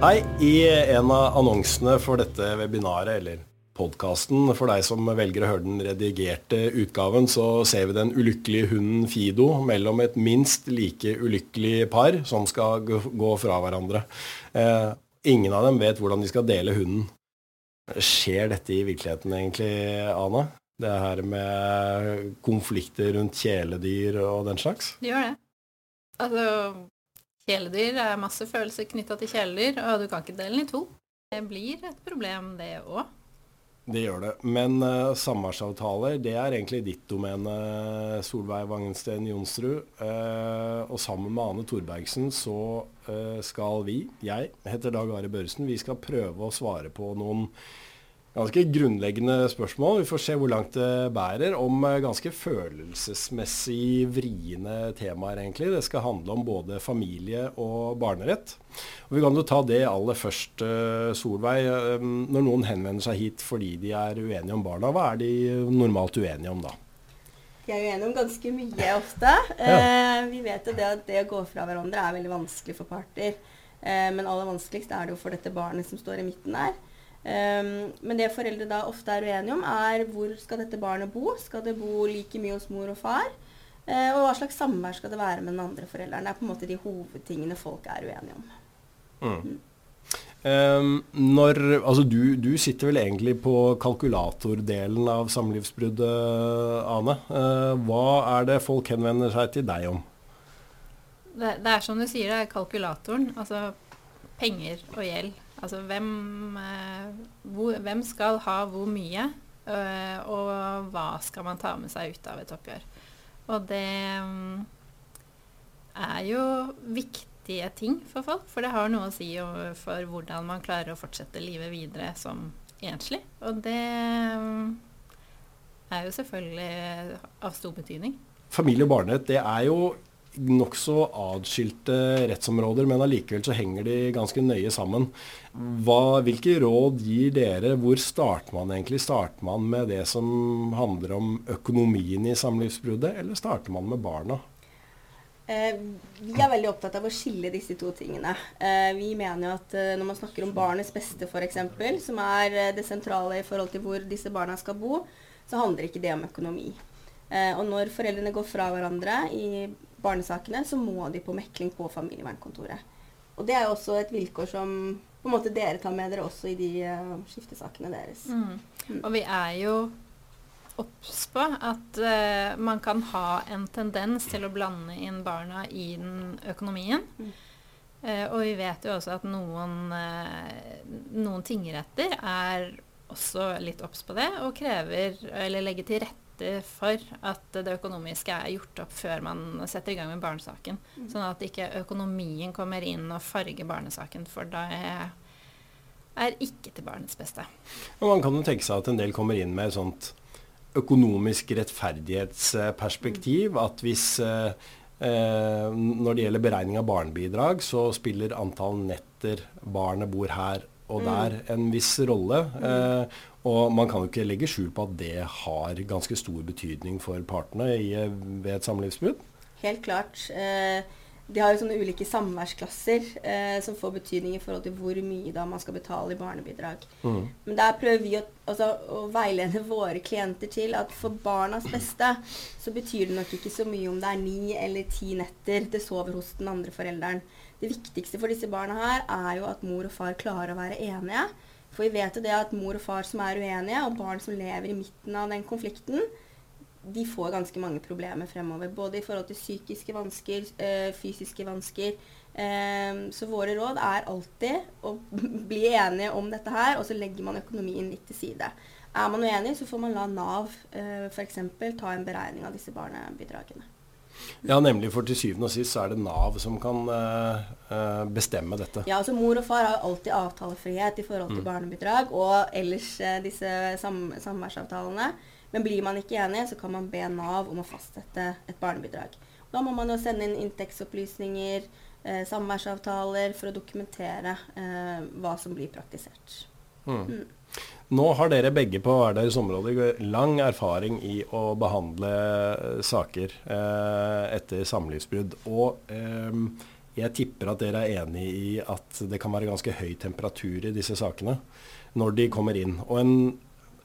Hei. I en av annonsene for dette webinaret, eller podkasten, for deg som velger å høre den redigerte utgaven, så ser vi den ulykkelige hunden Fido mellom et minst like ulykkelig par som skal gå fra hverandre. Eh, ingen av dem vet hvordan de skal dele hunden. Skjer dette i virkeligheten egentlig, Ana? Det her med konflikter rundt kjæledyr og den slags? Det gjør det. Altså, Kjæledyr er masse følelser knytta til kjæledyr, og du kan ikke dele den i to. Det blir et problem, det òg. Det gjør det. Men uh, samværsavtaler, det er egentlig ditt domene, Solveig Wangensten Jonsrud. Uh, og sammen med Ane Thorbergsen så uh, skal vi, jeg heter Dag Are Børresen, vi skal prøve å svare på noen ganske grunnleggende spørsmål. Vi får se hvor langt det bærer. Om eh, ganske følelsesmessig vriene temaer, egentlig. Det skal handle om både familie og barnerett. Og vi kan jo ta det aller først, eh, Solveig. Eh, når noen henvender seg hit fordi de er uenige om barna, hva er de normalt uenige om da? De er uenige om ganske mye ofte. Ja. Eh, vi vet jo det at det å gå fra hverandre er veldig vanskelig for parter. Eh, men aller vanskeligst er det jo for dette barnet som står i midten der. Um, men det foreldre da ofte er uenige om, er hvor skal dette barnet bo? Skal det bo like mye hos mor og far? Uh, og hva slags samvær skal det være med den andre forelderen? Det er på en måte de hovedtingene folk er uenige om. Mm. Mm. Um, når, altså du, du, sitter vel egentlig på kalkulatordelen av samlivsbruddet, Ane. Uh, hva er det folk henvender seg til deg om? Det, det er som du sier, det er kalkulatoren. Altså penger og gjeld. Altså hvem, eh, hvor, hvem skal ha hvor mye, øh, og hva skal man ta med seg ut av et oppgjør. Og det um, er jo viktige ting for folk, for det har noe å si for hvordan man klarer å fortsette livet videre som enslig. Og det um, er jo selvfølgelig av stor betydning. Familie og barnet, det er jo nokså atskilte rettsområder, men allikevel så henger de ganske nøye sammen. Hva, hvilke råd gir dere? Hvor starter man egentlig? Starter man med det som handler om økonomien i samlivsbruddet, eller starter man med barna? Eh, vi er veldig opptatt av å skille disse to tingene. Eh, vi mener jo at eh, når man snakker om barnets beste f.eks., som er eh, det sentrale i forhold til hvor disse barna skal bo, så handler ikke det om økonomi. Eh, og når foreldrene går fra hverandre i barnesakene, så må de på mekling på familievernkontoret. Og det er jo også et vilkår som på en måte dere tar med dere også i de uh, skiftesakene deres. Mm. Mm. Og vi er jo obs på at uh, man kan ha en tendens til å blande inn barna i den økonomien. Mm. Uh, og vi vet jo også at noen, noen tingretter er også litt obs på det og krever, eller legger til rette viktig for at det økonomiske er gjort opp før man setter i gang med barnesaken. Mm. Sånn at ikke økonomien kommer inn og farger barnesaken, for da er, er ikke til barnets beste. Og man kan jo tenke seg at en del kommer inn med et sånt økonomisk rettferdighetsperspektiv. Mm. At hvis eh, eh, når det gjelder beregning av barnebidrag, så spiller antall netter barnet bor her og mm. der en viss rolle. Mm. Eh, og man kan jo ikke legge skjul på at det har ganske stor betydning for partene i, ved et samlivsbrudd. Helt klart. Eh, de har jo sånne ulike samværsklasser eh, som får betydning i forhold til hvor mye da man skal betale i barnebidrag. Mm. Men der prøver vi å, altså, å, veilede våre klienter til at for barnas beste så betyr det nok ikke så mye om det er ni eller ti netter det sover hos den andre forelderen. Det viktigste for disse barna her er jo at mor og far klarer å være enige. For vi vet jo det at mor og far som er uenige, og barn som lever i midten av den konflikten, de får ganske mange problemer fremover. Både i forhold til psykiske vansker, øh, fysiske vansker. Um, så våre råd er alltid å bli enige om dette her, og så legger man økonomien litt til side. Er man uenig, så får man la Nav uh, f.eks. ta en beregning av disse barnebidragene. Ja, nemlig. For til syvende og sist så er det Nav som kan uh, bestemme dette. Ja, altså Mor og far har alltid avtalefrihet i forhold til mm. barnebidrag og ellers uh, disse sam samværsavtalene. Men blir man ikke enig, så kan man be Nav om å fastsette et barnebidrag. Da må man jo sende inn inntektsopplysninger, eh, samværsavtaler, for å dokumentere hva som blir praktisert. Mm. Mm. Nå har dere begge på hver deres område lang erfaring i å behandle saker eh, etter samlivsbrudd. Og eh, jeg tipper at dere er enig i at det kan være ganske høy temperatur i disse sakene når de kommer inn. Og en,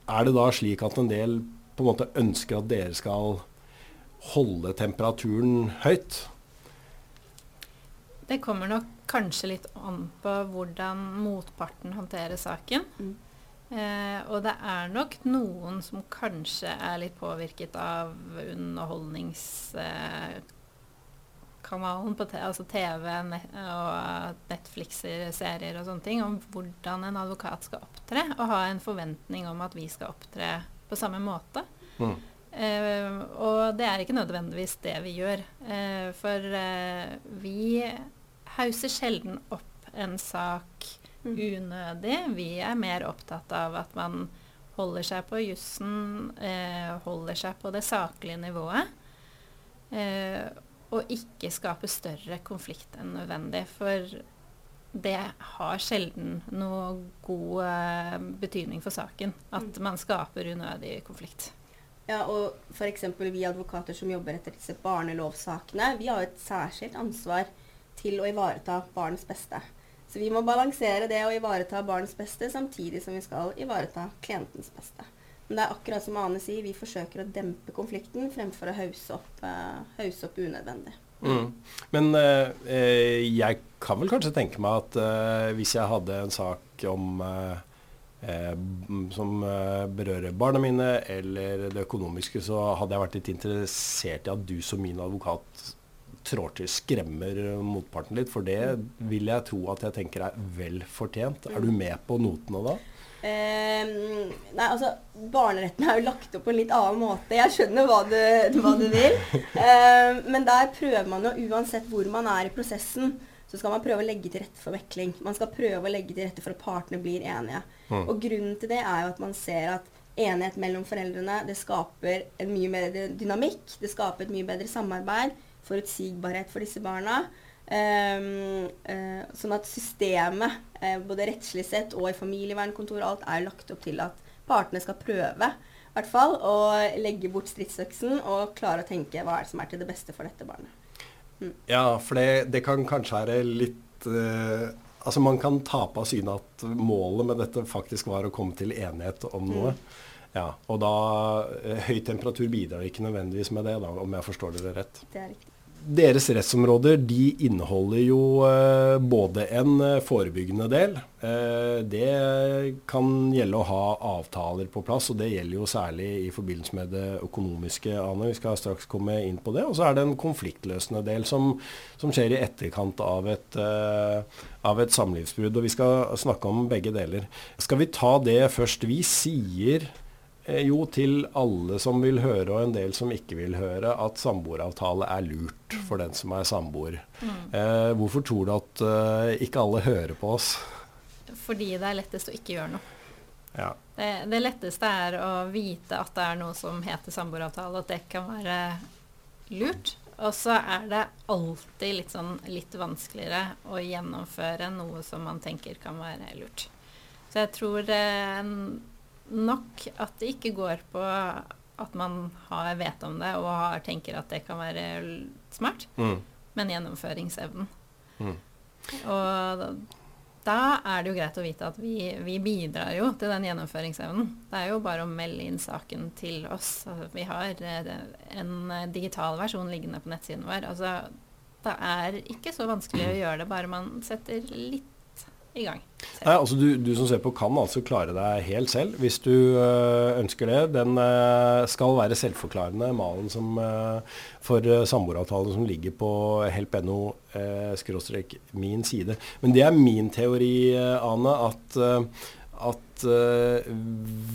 er det da slik at en del på en måte ønsker at dere skal holde temperaturen høyt? Det kommer nok kanskje litt an på hvordan motparten håndterer saken. Mm. Eh, og det er nok noen som kanskje er litt påvirket av underholdningskanalen eh, på altså TV net og Netflix-serier og sånne ting, om hvordan en advokat skal opptre, og ha en forventning om at vi skal opptre på samme måte. Mm. Eh, og det er ikke nødvendigvis det vi gjør. Eh, for eh, vi hauser sjelden opp en sak. Unødig. Vi er mer opptatt av at man holder seg på jussen, eh, holder seg på det saklige nivået. Eh, og ikke skaper større konflikt enn nødvendig. For det har sjelden noe god eh, betydning for saken at mm. man skaper unødig konflikt. Ja, og f.eks. vi advokater som jobber etter disse barnelovsakene, vi har et særskilt ansvar til å ivareta barnets beste. Så vi må balansere det å ivareta barnets beste samtidig som vi skal ivareta klientens beste. Men det er akkurat som Ane sier, vi forsøker å dempe konflikten fremfor å hause opp, uh, hause opp unødvendig. Mm. Men uh, jeg kan vel kanskje tenke meg at uh, hvis jeg hadde en sak om som berører barna mine eller det økonomiske, så hadde jeg vært litt interessert i at du som min advokat trår til, skremmer motparten litt. For det vil jeg tro at jeg tenker er vel fortjent. Er du med på notene da? Eh, nei, altså Barneretten er jo lagt opp på en litt annen måte. Jeg skjønner hva du, hva du vil. Eh, men der prøver man jo, uansett hvor man er i prosessen, så skal man prøve å legge til rette for mekling. Man skal prøve å legge til rette for at partene blir enige. Mm. Og grunnen til det er jo at man ser at enighet mellom foreldrene det skaper en mye mer dynamikk. Det skaper et mye bedre samarbeid forutsigbarhet for disse barna. Um, uh, sånn at systemet, uh, både rettslig sett og i familievernkontor og alt, er lagt opp til at partene skal prøve hvert fall, å legge bort stridsøksen og klare å tenke hva er det som er til det beste for dette barnet. Mm. Ja, for det, det, kan kanskje være litt uh, Altså Man kan tape av syne at målet med dette faktisk var å komme til enighet om noe. Mm. Ja, Og da Høy temperatur bidrar ikke nødvendigvis med det, da, om jeg forstår dere rett. Det er riktig deres rettsområder de inneholder jo eh, både en eh, forebyggende del. Eh, det kan gjelde å ha avtaler på plass, og det gjelder jo særlig i forbindelse med det økonomiske. Ane. Vi skal straks komme inn på det. Og så er det en konfliktløsende del som, som skjer i etterkant av et, av et samlivsbrudd. Og vi skal snakke om begge deler. Skal vi ta det først? Vi sier jo, til alle som vil høre, og en del som ikke vil høre, at samboeravtale er lurt for den som er samboer. Mm. Eh, hvorfor tror du at eh, ikke alle hører på oss? Fordi det er lettest å ikke gjøre noe. Ja. Det, det, letteste er å vite at det er noe som heter samboeravtale, at det kan være lurt. Og så er det alltid litt, sånn, litt vanskeligere å gjennomføre noe som man tenker kan være lurt. Så jeg tror eh, nok at det ikke går på at man har vet om det og har, tenker at det kan være smart, mm. men gjennomføringsevnen. Mm. Og da, da, er det jo greit å vite at vi, vi, bidrar jo til den gjennomføringsevnen. Det er jo bare å melde inn saken til oss. Altså, vi har eh, en digital versjon liggende på nettsiden vår. Altså, det er ikke så vanskelig å gjøre det, bare man setter litt i gang. Nei, altså du, du, som ser på kan altså klare deg helt selv hvis du øh, ønsker det. Den øh, skal være selvforklarende, malen som, øh, for samboeravtalen som ligger på help.no skråstrek min side. Men det er min teori, Ane, at, at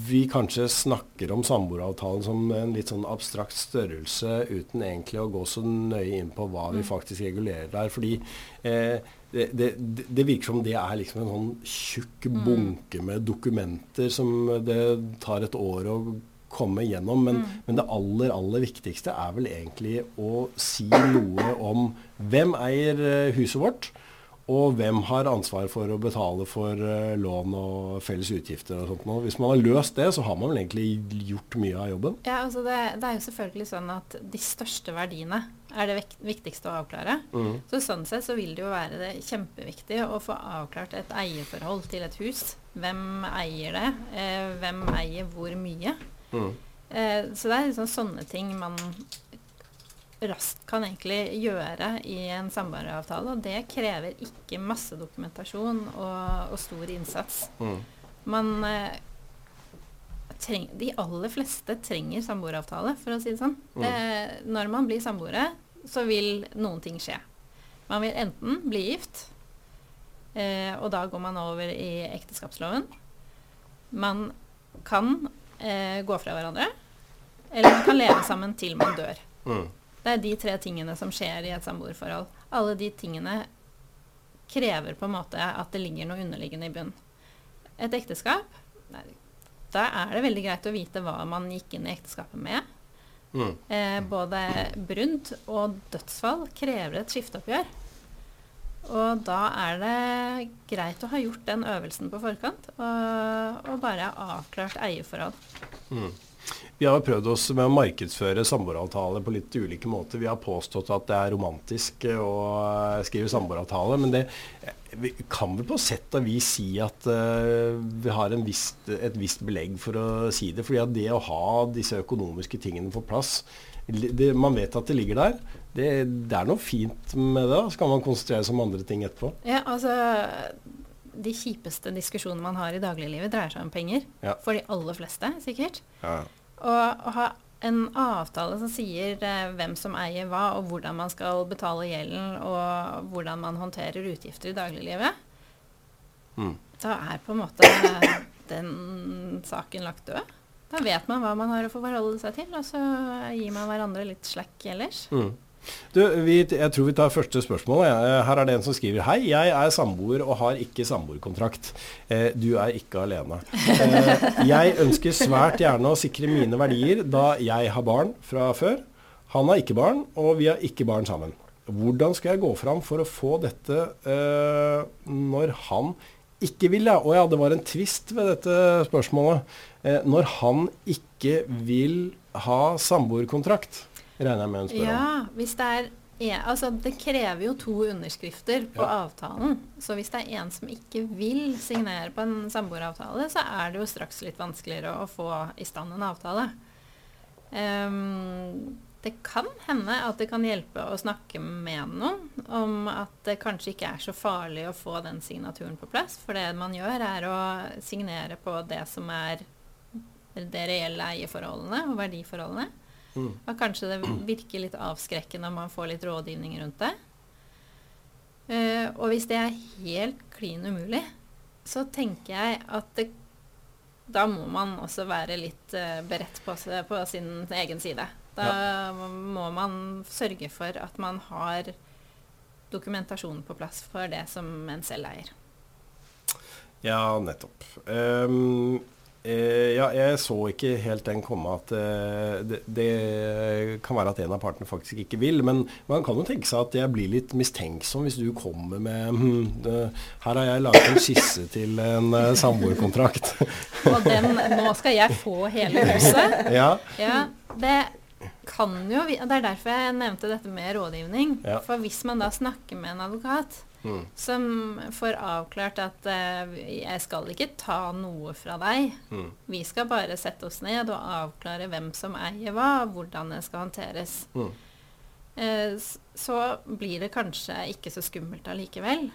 vi kanskje snakker om samboeravtalen som en litt sånn abstrakt størrelse uten egentlig å gå så nøye inn på hva vi mm. faktisk regulerer der. fordi eh, det, det, det, virker som det er liksom en sånn tjukk mm. bunke med dokumenter som det tar et år å komme gjennom. Men, mm. men, det aller, aller viktigste er vel egentlig å si noe om hvem eier eh, huset vårt. Og hvem har ansvar for å betale for uh, lån og felles utgifter og sånt noe. Hvis man har løst det, så har man vel egentlig gjort mye av jobben. Ja, altså det, det, er jo selvfølgelig sånn at de største verdiene er det viktigste å avklare. Mm. Så sånn sett så vil det jo være det kjempeviktig å få avklart et eierforhold til et hus. Hvem eier det? Eh, hvem eier hvor mye? Mm. Eh, så det er liksom sånne ting man raskt kan egentlig gjøre i en samboeravtale. Og det krever ikke masse dokumentasjon og, og stor innsats. Mm. Man eh, treng, de aller fleste trenger samboeravtale, for å si det sånn. Mm. Det, når man blir samboere, så vil noen ting skje. Man vil enten bli gift, eh, og da går man over i ekteskapsloven. Man kan eh, gå fra hverandre, eller man kan leve sammen til man dør. Mm. Det er de tre tingene som skjer i et samboerforhold. Alle de tingene krever på en måte at det ligger noe underliggende i bunnen. Et ekteskap nei, da er det veldig greit å vite hva man gikk inn i ekteskapet med. Mm. Eh, både brudd og dødsfall krever et skifteoppgjør. Og da er det greit å ha gjort den øvelsen på forkant og, og bare avklart eierforhold. Mm. Vi har prøvd oss med å markedsføre samboeravtale på litt ulike måter. Vi har påstått at det er romantisk å skrive samboeravtale, men det vi kan vel på sett og vis si at uh, vi har vist, et visst belegg for å si det. fordi at det å ha disse økonomiske tingene på plass det, Man vet at det ligger der. Det, det, er noe fint med det. Så kan man konsentrere seg om andre ting etterpå. Ja, altså De kjipeste diskusjonene man har i dagliglivet, dreier seg om penger. Ja. For de aller fleste, sikkert. Ja. Og å ha en avtale som sier eh, hvem som eier hva, og hvordan man skal betale gjelden, og hvordan man håndterer utgifter i dagliglivet, mm. da er på en måte den saken lagt død. Da vet man hva man har å forholde seg til, og så gir man hverandre litt slack ellers. Mm. Du, vi, jeg tror vi tar første spørsmål. Her er det en som skriver Hei, jeg er samboer og har ikke samboerkontrakt. Eh, du er ikke alene. Eh, jeg ønsker svært gjerne å sikre mine verdier da jeg har barn fra før. Han har ikke barn, og vi har ikke barn sammen. Hvordan skal jeg gå fram for å få dette eh, når han ikke vil? Ja. Å ja, det var en tvist ved dette spørsmålet. Eh, når han ikke vil ha samboerkontrakt regner jeg med hun spør ja, om. Hvis det er en, altså det krever jo to underskrifter på ja. avtalen. Så hvis det er en som ikke vil signere på en samboeravtale, så er det jo straks litt vanskeligere å få i stand en avtale. Um, det kan hende at det kan hjelpe å snakke med noen om at det kanskje ikke er så farlig å få den signaturen på plass. For det man gjør, er å signere på det som er det reelle eierforholdene og verdiforholdene. Mm. Og kanskje det virker litt avskrekkende når man får litt rådgivning rundt det. Uh, og hvis det er helt klin umulig, så tenker jeg at det, da må man også være litt uh, beredt på, på, sin egen side. Da ja. må man sørge for at man har dokumentasjon på plass for det som en selv eier. Ja, nettopp. Um, Eh, ja, jeg så ikke helt den komme at eh, det, det, kan være at en av partene faktisk ikke vil. Men man kan jo tenke seg at jeg blir litt mistenksom hvis du kommer med hm, det, Her har jeg laget en skisse til en uh, samboerkontrakt. Og den Nå skal jeg få hele huset? ja. ja. Det kan jo Det er derfor jeg nevnte dette med rådgivning. Ja. For hvis man da snakker med en advokat Mm. Som får avklart at uh, jeg skal ikke ta noe fra deg. Mm. Vi skal bare sette oss ned og avklare hvem som eier hva, og hvordan det skal håndteres. Mm. Uh, så blir det kanskje ikke så skummelt allikevel.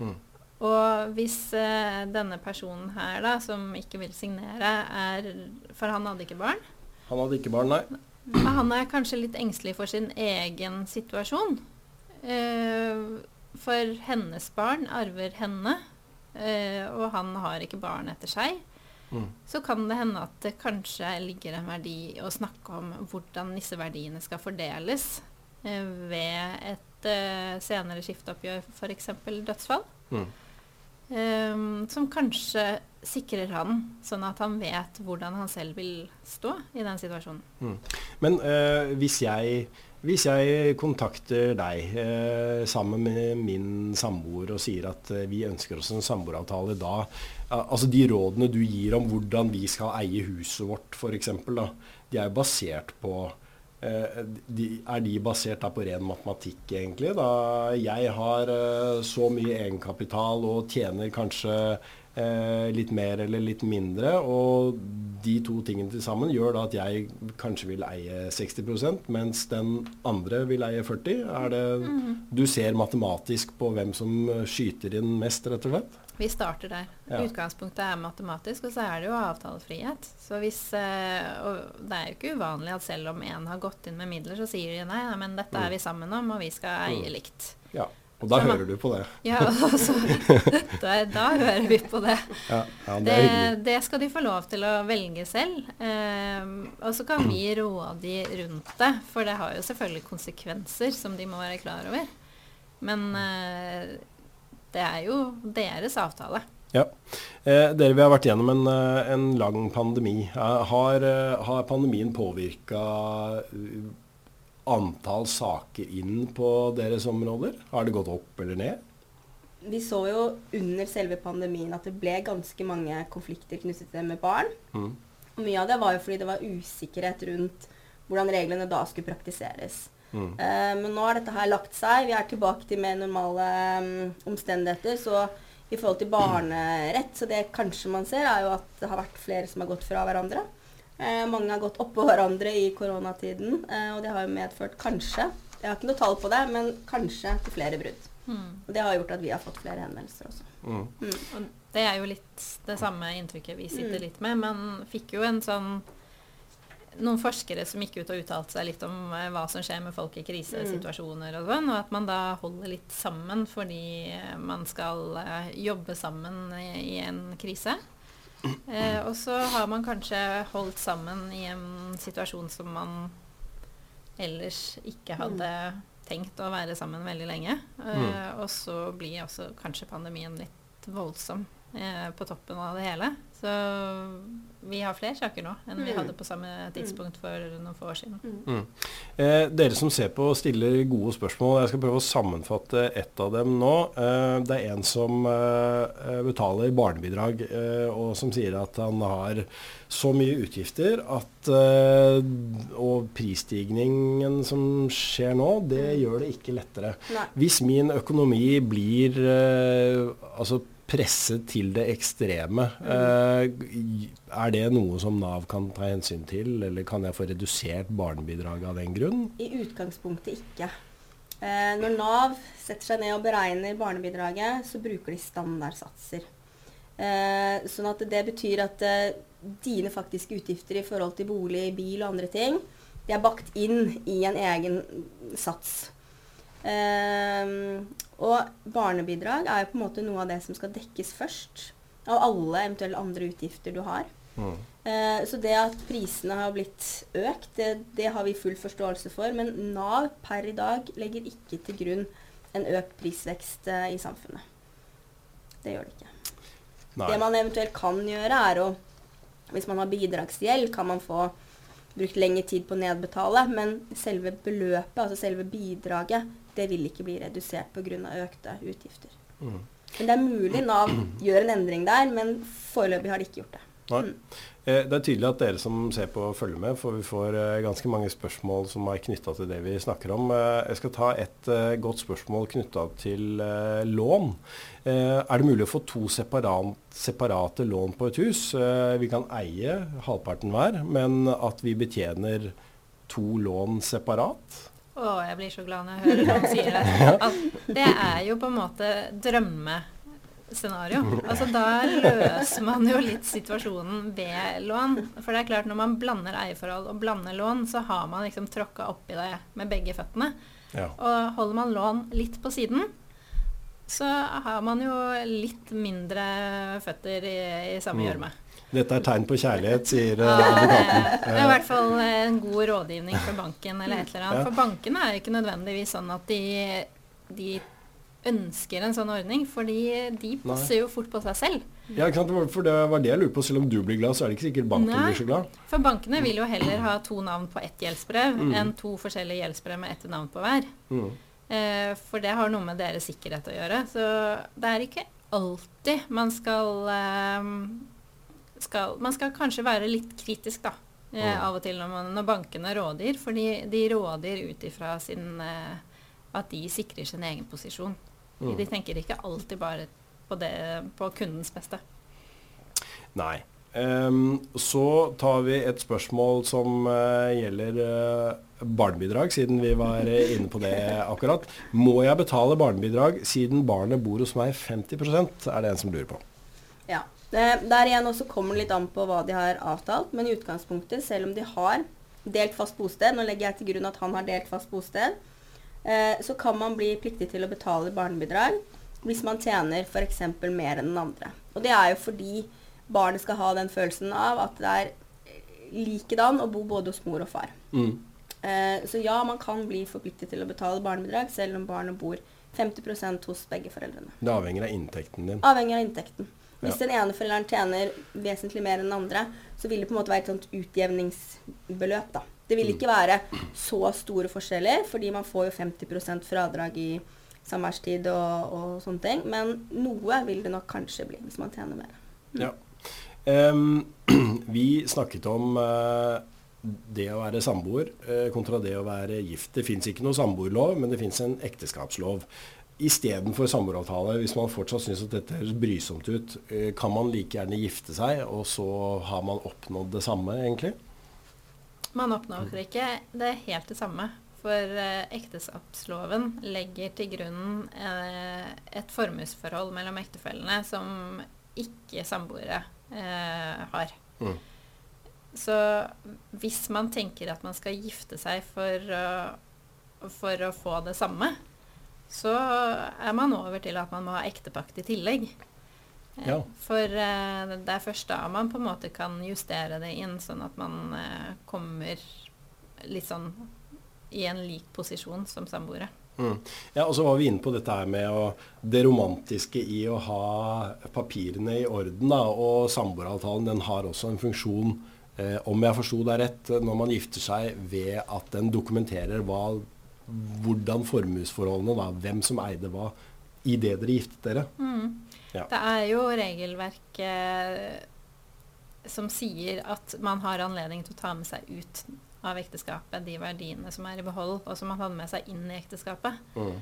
Mm. Og hvis uh, denne personen her, da, som ikke vil signere, er For han hadde ikke barn? Han hadde ikke barn, nei. Han er kanskje litt engstelig for sin egen situasjon. Uh, for hennes barn arver henne, eh, og han har ikke barn etter seg. Mm. Så kan det hende at det kanskje ligger en verdi å snakke om hvordan disse verdiene skal fordeles eh, ved et eh, senere skifteoppgjør, f.eks. dødsfall. Mm. Um, som kanskje sikrer han, sånn at han vet hvordan han selv vil stå i den situasjonen. Mm. Men uh, hvis jeg hvis jeg kontakter deg eh, sammen med min samboer og sier at eh, vi ønsker oss en samboeravtale da, altså de rådene du gir om hvordan vi skal eie huset vårt f.eks., de er jo basert på Eh, de, er de basert da på ren matematikk, egentlig? Da jeg har eh, så mye egenkapital og tjener kanskje litt mer eller litt mindre, og de to tingene til sammen gjør da at jeg kanskje vil eie 60% mens den andre vil eie 40 Er det, mm. Du ser matematisk på hvem som skyter inn mest, rett og slett? Vi starter der. Ja. Utgangspunktet er matematisk, og så er det jo avtalefrihet. Så hvis, eh, og det er jo ikke uvanlig at selv om én har gått inn med midler, så sier de nei, nei men dette er mm. vi sammen om, og vi skal eie mm. likt. Ja, og da så hører du på det. Ja, altså, da, da, hører vi på det. Ja, ja, det, det, det, skal de få lov til å velge selv. Eh, og så kan vi råde rundt det, for det har jo selvfølgelig konsekvenser som de må være klar over. Men eh, det er jo deres avtale. Ja. Eh, dere, vi har vært gjennom en, eh, en lang pandemi. Eh, har, har pandemien påvirka antall saker inn på deres områder? Har det gått opp eller ned? Vi så jo under selve pandemien at det ble ganske mange konflikter knyttet til det med barn. Mm. Og mye av det var jo fordi det var usikkerhet rundt hvordan reglene da skulle praktiseres. Mm. Uh, men nå har dette her lagt seg. Vi er tilbake til mer normale um, omstendigheter. Så i forhold til barnerett, så det kanskje man ser, er jo at det har vært flere som har gått fra hverandre. Uh, mange har gått oppå hverandre i koronatiden, uh, og det har jo medført kanskje Jeg har ikke noe tall på det, men kanskje til flere brudd. Mm. Og det har gjort at vi har fått flere henvendelser også. Mm. Mm. det er jo litt det samme inntrykket vi sitter mm. litt med, men fikk jo en sånn noen forskere som gikk ut og uttalte seg litt om eh, hva som skjer med folk i krisesituasjoner og sånn, og at man da holder litt sammen fordi eh, man skal eh, jobbe sammen i, i en krise. Eh, og så har man kanskje holdt sammen i en situasjon som man ellers ikke mm. hadde tenkt å være sammen veldig lenge. Eh, mm. Og så blir også kanskje pandemien litt voldsom eh, på toppen av det hele. Så vi har flere saker nå enn mm. vi hadde på samme tidspunkt for noen få år siden. Mm. mm. Eh, dere som ser på, stiller gode spørsmål. Jeg skal prøve å sammenfatte ett av dem nå. Eh, det er en som eh, betaler barnebidrag, eh, og som sier at han har så mye utgifter at eh, Og prisstigningen som skjer nå, det mm. gjør det ikke lettere. Nei. Hvis min økonomi blir eh, altså presset til det ekstreme. Mm. er det noe som Nav kan ta hensyn til, eller kan jeg få redusert barnebidraget av den grunn? I utgangspunktet ikke. Eh, når Nav setter seg ned og beregner barnebidraget, så bruker de standardsatser. Eh, sånn at det betyr at eh, dine faktiske utgifter i forhold til bolig, bil og andre ting, de er bakt inn i en egen sats. Um, og barnebidrag er jo på en måte noe av det som skal dekkes først. Av alle eventuelle andre utgifter du har. Mm. Uh, så det at prisene har blitt økt, det, det, har vi full forståelse for. Men Nav per i dag legger ikke til grunn en økt prisvekst uh, i samfunnet. Det gjør det ikke. Nei. Det man eventuelt kan gjøre, er å Hvis man har bidragsgjeld, kan man få brukt lengre tid på å nedbetale. Men selve beløpet, altså selve bidraget, det vil ikke bli redusert pga. økte utgifter. Mm. Men det er mulig Nav gjør en endring der, men foreløpig har de ikke gjort det. Mm. Eh, det er tydelig at dere som ser på, følger med, for vi får eh, ganske mange spørsmål som er knytta til det vi snakker om. Eh, jeg skal ta et godt spørsmål knytta til lån. Er det mulig å få to separat, separate lån på et hus? Vi kan eie halvparten hver, men at vi betjener to lån separat? Å, jeg blir så glad når jeg hører han sier det. At det er jo på en måte drømmescenario. Altså da løser man jo litt situasjonen ved lån. For det er klart når man blander eierforhold og blander lån, så har man liksom tråkka oppi det med begge føttene. Ja. Og holder man lån litt på siden, så har man jo litt mindre føtter i, i samme mm. Dette er tegn på kjærlighet, sier ja, advokaten. Det er i hvert fall en god rådgivning for banken eller et eller annet. For bankene er ikke nødvendigvis sånn at de, de ønsker en sånn ordning, fordi de passer Nei. jo fort på seg selv. Ja, ikke sant? for det var det jeg lurte på. Selv om du blir glad, så er det ikke sikkert banken Nei, blir så glad. For bankene vil jo heller ha to navn på ett gjeldsbrev mm. enn to forskjellige gjeldsbrev med ett navn på hver. Mm. Eh, for det har noe med deres sikkerhet å gjøre. Så det er ikke alltid man skal eh, skal, man skal kanskje være litt kritisk da, eh, av og til når, man, når bankene rådgir. for de rådgir ut ifra sin eh, at de sikrer sin egen posisjon. Mm. De tenker ikke alltid bare på, det, på kundens beste. Nei. Um, så tar vi et spørsmål som uh, gjelder uh, barnebidrag, siden vi var eh, inne på det akkurat. Må jeg betale barnebidrag siden barnet bor hos meg 50% er det en som lurer på. Det, der igjen også kommer det litt an på hva de har avtalt, men i utgangspunktet, selv om de har delt fast bosted, nå legger jeg til grunn at han har delt fast bosted, eh, så kan man bli pliktig til å betale barnebidrag hvis man tjener f.eks. mer enn den andre. Og det er jo fordi barnet skal ha den følelsen av at det er likedan å bo både hos mor og far. Mm. Eh, så ja, man kan bli forpliktet til å betale barnebidrag selv om barnet bor 50% hos begge foreldrene. Det avhenger av inntekten din. Avhenger av inntekten. Hvis den ene forelderen tjener vesentlig mer enn den andre, så vil det på en måte være et sånt utjevningsbeløp, da. Det vil Mm. ikke være så store forskjeller, fordi man får jo 50% fradrag i samværstid og, og sånne ting. Men noe vil det nok kanskje bli hvis man tjener mer. Ja. Um, vi snakket om uh, det å være samboer uh, kontra det å være gift. Det fins ikke noe samboerlov, men det fins en ekteskapslov. Istedenfor samboeravtale, hvis man fortsatt syns at dette høres brysomt ut, eh, kan man like gjerne gifte seg, og så har man oppnådd det samme, egentlig? Man oppnår ikke det er helt det samme. For eh, ekteskapsloven legger til grunn eh, et formuesforhold mellom ektefellene som ikke samboere har. Mm. Så hvis man tenker at man skal gifte seg for, å- for å få det samme, så er man over til at man må ha ektepakt i tillegg. Ja. For eh, det er først da man på en måte kan justere det inn, sånn at man eh, kommer litt sånn i en lik posisjon som samboere. Mm. Ja, og så var vi inne på dette her med å, det romantiske i å ha papirene i orden. Da, og samboeravtalen den har også en funksjon, eh, om jeg forsto deg rett, når man gifter seg, ved at den dokumenterer hva, hvordan formuesforholdene var, hvem som eide hva, i det dere giftet dere. Ja. Det er jo regelverk eh, som sier at man har anledning til å ta med seg ut av ekteskapet de verdiene som er i behold, og som man hadde med seg inn i ekteskapet. Mm.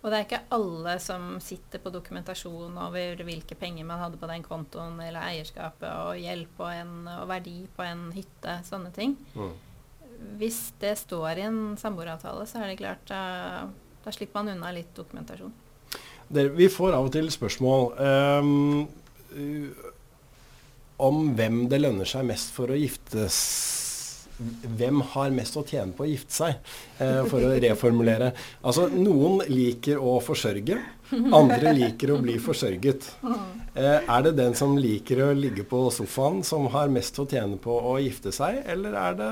Og det er ikke alle som sitter på dokumentasjon over hvilke penger man hadde på den kontoen, eller eierskapet, og gjeld på en, og verdi på en hytte, sånne ting. Mm. Hvis det står i en samboeravtale, så er det klart da, da slipper man unna litt dokumentasjon. Dere, vi får av og til spørsmål uh, om hvem det lønner seg mest for å giftes Hvem har mest å tjene på å gifte seg, eh, for å reformulere. Altså, Noen liker å forsørge, andre liker å bli forsørget. Eh, er det den som liker å ligge på sofaen, som har mest å tjene på å gifte seg, eller er det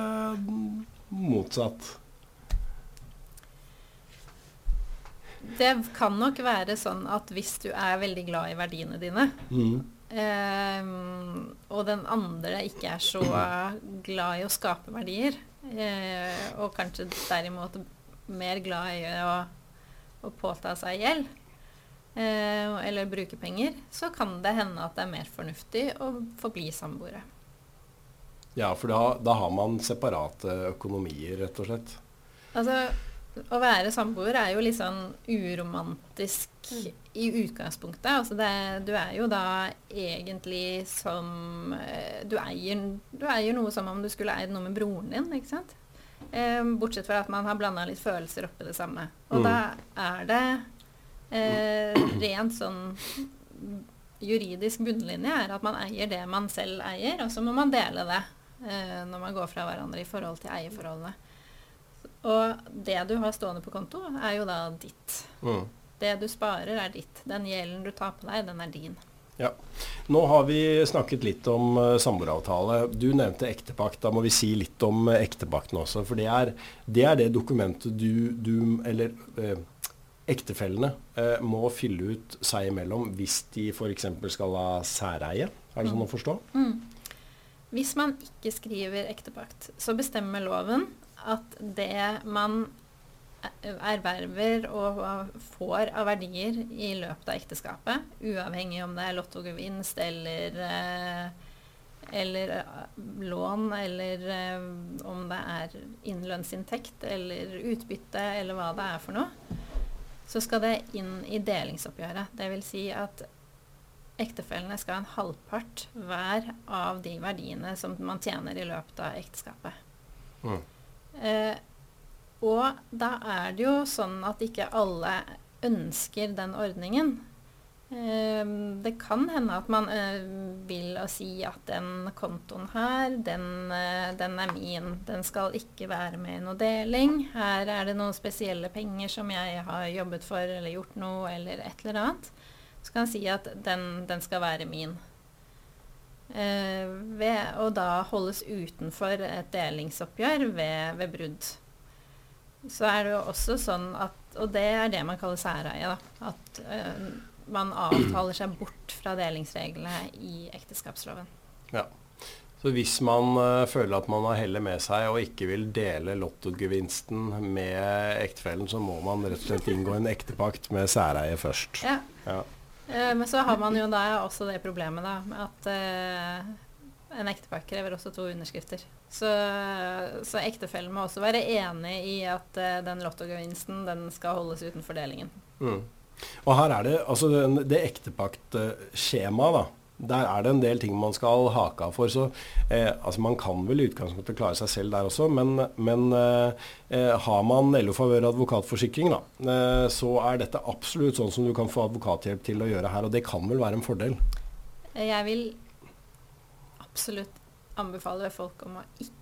motsatt? Det kan nok være sånn at hvis du er veldig glad i verdiene dine, Mm. eh, og den andre ikke er så glad i å skape verdier, eh, og kanskje derimot mer glad i å, å påta seg gjeld, eller bruke penger, så kan det hende at det er mer fornuftig å forbli samboere. Ja, for da, da har man separate økonomier, rett og slett. Altså, å være samboer er jo litt sånn uromantisk i utgangspunktet. Altså det, du er jo da egentlig som eh, du eier, du eier noe som om du skulle eid noe med broren din, ikke sant? Eh, bortsett fra at man har blanda litt følelser oppi det samme. Og Mm. da er det eh, rent sånn juridisk bunnlinje er at man eier det man selv eier, og så må man dele det eh, når man går fra hverandre i forhold til eierforholdene. Og det du har stående på konto, er jo da ditt. Mm. Det du sparer, er ditt. Den gjelden du tar på deg, den er din. Ja. Nå har vi snakket litt om uh, samboeravtale. Du nevnte ektepakt. Da må vi si litt om uh, ektepakten også. For det er det, er det dokumentet du, du eller uh, ektefellene eh, må fylle ut seg imellom hvis de f.eks. skal ha særeie. Er det sånn å forstå? Hvis man ikke skriver ektepakt, så bestemmer loven at det man erverver og får av verdier i løpet av ekteskapet, uavhengig om det er lottogevinst eller, eh, eller eh, lån, eller eh, om det er innlønnsinntekt eller utbytte, eller hva det er for noe, så skal det inn i delingsoppgjøret. Det vil si at ektefellene skal ha en halvpart hver av de verdiene som man tjener i løpet av ekteskapet. Mm. Eh, og da er det jo sånn at ikke alle ønsker den ordningen. Eh, det kan hende at man eh, vil si at den kontoen her, den, eh, den, er min. Den skal ikke være med i noe deling. Her er det noen spesielle penger som jeg har jobbet for eller gjort noe, eller et eller annet. Så kan man si at den, den skal være min. Eh, ved, og da holdes utenfor et delingsoppgjør ved, ved brudd så er det jo også sånn at Og det er det man kaller særeie. Da, at uh, man avtaler seg bort fra delingsreglene i ekteskapsloven. Ja. Så hvis man uh, føler at man har hellet med seg og ikke vil dele lottogevinsten med ektefellen, så må man rett og slett inngå en ektepakt med særeie først. Ja. ja. Uh, men så har man jo da også det problemet da, med at en ektepakt krever også to underskrifter. Så, så ektefellen må også være enig i at uh, den lottogevinsten den skal holdes utenfor delingen. Mm. Og her er det altså det, det ektepaktskjemaet, da. Der er det en del ting man skal hake av for. Så eh, altså man kan vel i utgangspunktet klare seg selv der også, men, men eh, eh har man LO favør advokatforsikring, da, eh, så er dette absolutt sånn som du kan få advokathjelp til å gjøre her. Og det kan vel være en fordel? Jeg vil absolutt anbefale folk om å ikke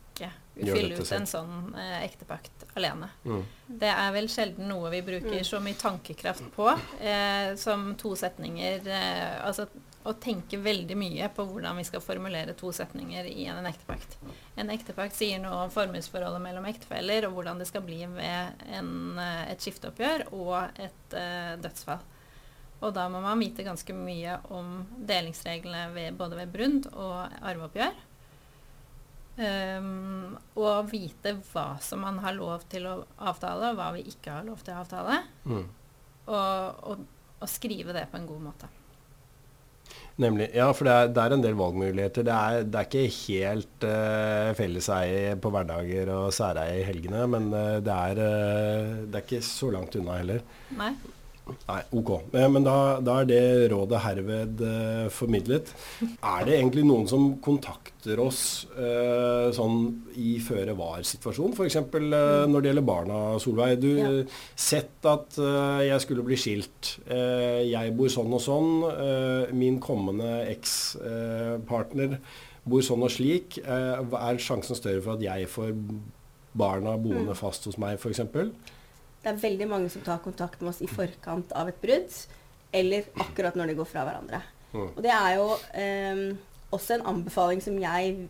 fylle ut en sånn eh, ektepakt alene. Mm. Det er vel sjelden noe vi bruker mm. så mye tankekraft på eh, som to setninger. Eh, altså å tenke veldig mye på hvordan vi skal formulere to setninger i en ektepakt. En ektepakt sier noe om formuesforholdet mellom ektefeller, og hvordan det skal bli ved en, eh, et skifteoppgjør og et uh, dødsfall. Og da må man vite ganske mye om delingsreglene ved, både ved Brund og arveoppgjør. Um, og vite hva som man har lov til å avtale, og hva vi ikke har lov til å avtale. Mm. Og, og, og, skrive det på en god måte. Nemlig. Ja, for det er, det er en del valgmuligheter. Det er, det er ikke helt uh, felleseie på hverdager og særeie i helgene, men uh, det, er, uh, det er ikke så langt unna heller. Nei. Nei, ok. Eh, men da, da, er det rådet herved eh, formidlet. Er det egentlig noen som kontakter oss eh, sånn i føre var-situasjon? F.eks. Eh, når det gjelder barna, Solveig. Du ja. Sett at eh, jeg skulle bli skilt. jeg bor sånn og sånn. min kommende ekspartner bor sånn og slik. er sjansen større for at jeg får barna boende mm. fast hos meg, f.eks.? Det er veldig mange som tar kontakt med oss i forkant av et brudd, eller akkurat når de går fra hverandre. Mm. Og det er jo eh, også en anbefaling som jeg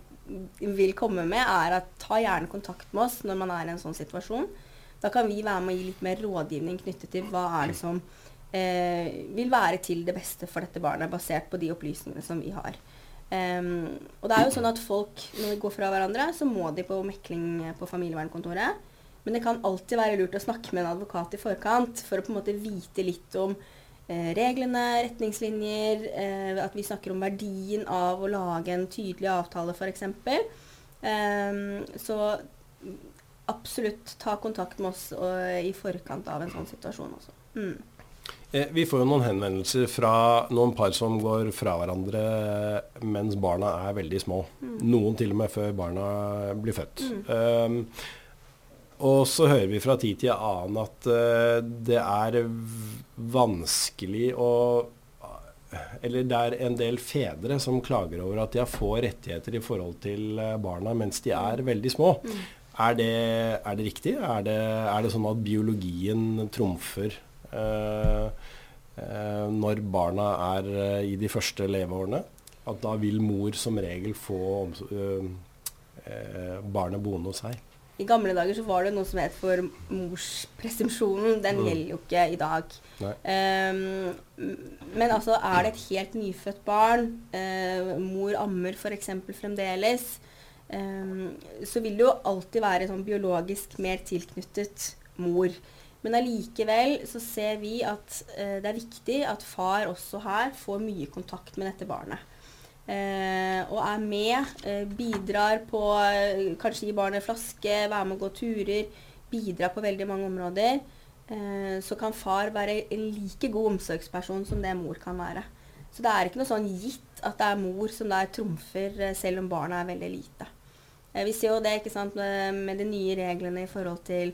vil komme med, er at ta gjerne kontakt med oss når man er i en sånn situasjon. Da kan vi være med å gi litt mer rådgivning knyttet til hva er det som eh, vil være til det beste for dette barnet, basert på de opplysningene som vi har. Um, og det er jo sånn at folk, når de går fra hverandre, så må de på mekling på familievernkontoret. Men det kan alltid være lurt å snakke med en advokat i forkant for å på en måte vite litt om eh, reglene, retningslinjer, eh, at vi snakker om verdien av å lage en tydelig avtale f.eks. Eh, så absolutt ta kontakt med oss og, i forkant av en sånn situasjon også. Mm. Eh, vi får jo noen henvendelser fra noen par som går fra hverandre mens barna er veldig små. Mm. Noen til og med før barna blir født. Mm. Um, og så hører vi fra tid til annen at uh, det er vanskelig å Eller det er en del fedre som klager over at de har få rettigheter i forhold til eh, barna mens de er veldig små. Mm. Er, det, er, det, riktig? Er det, er det, sånn at biologien trumfer uh, uh, når barna er i de første leveårene? At da vil mor som regel få barnet boende hos seg? I gamle dager så var det noe som het for morspresumpsjonen. Den mm. gjelder jo ikke i dag. Um, men altså, er det et helt nyfødt barn, uh, mor ammer f.eks. fremdeles, um, så vil det jo alltid være sånn biologisk mer tilknyttet mor. Men allikevel så ser vi at uh, det er viktig at far også her får mye kontakt med dette barnet. Eh, og er med, eh, bidrar på eh, Kanskje gi barnet flaske, være med å gå turer, Bidrar på veldig mange områder, så kan far være en like god omsorgsperson som det mor kan være. Så det er ikke noe sånn gitt at det er mor som der trumfer, selv om barna er veldig lite. Vi ser jo det sant, med de nye reglene i forhold til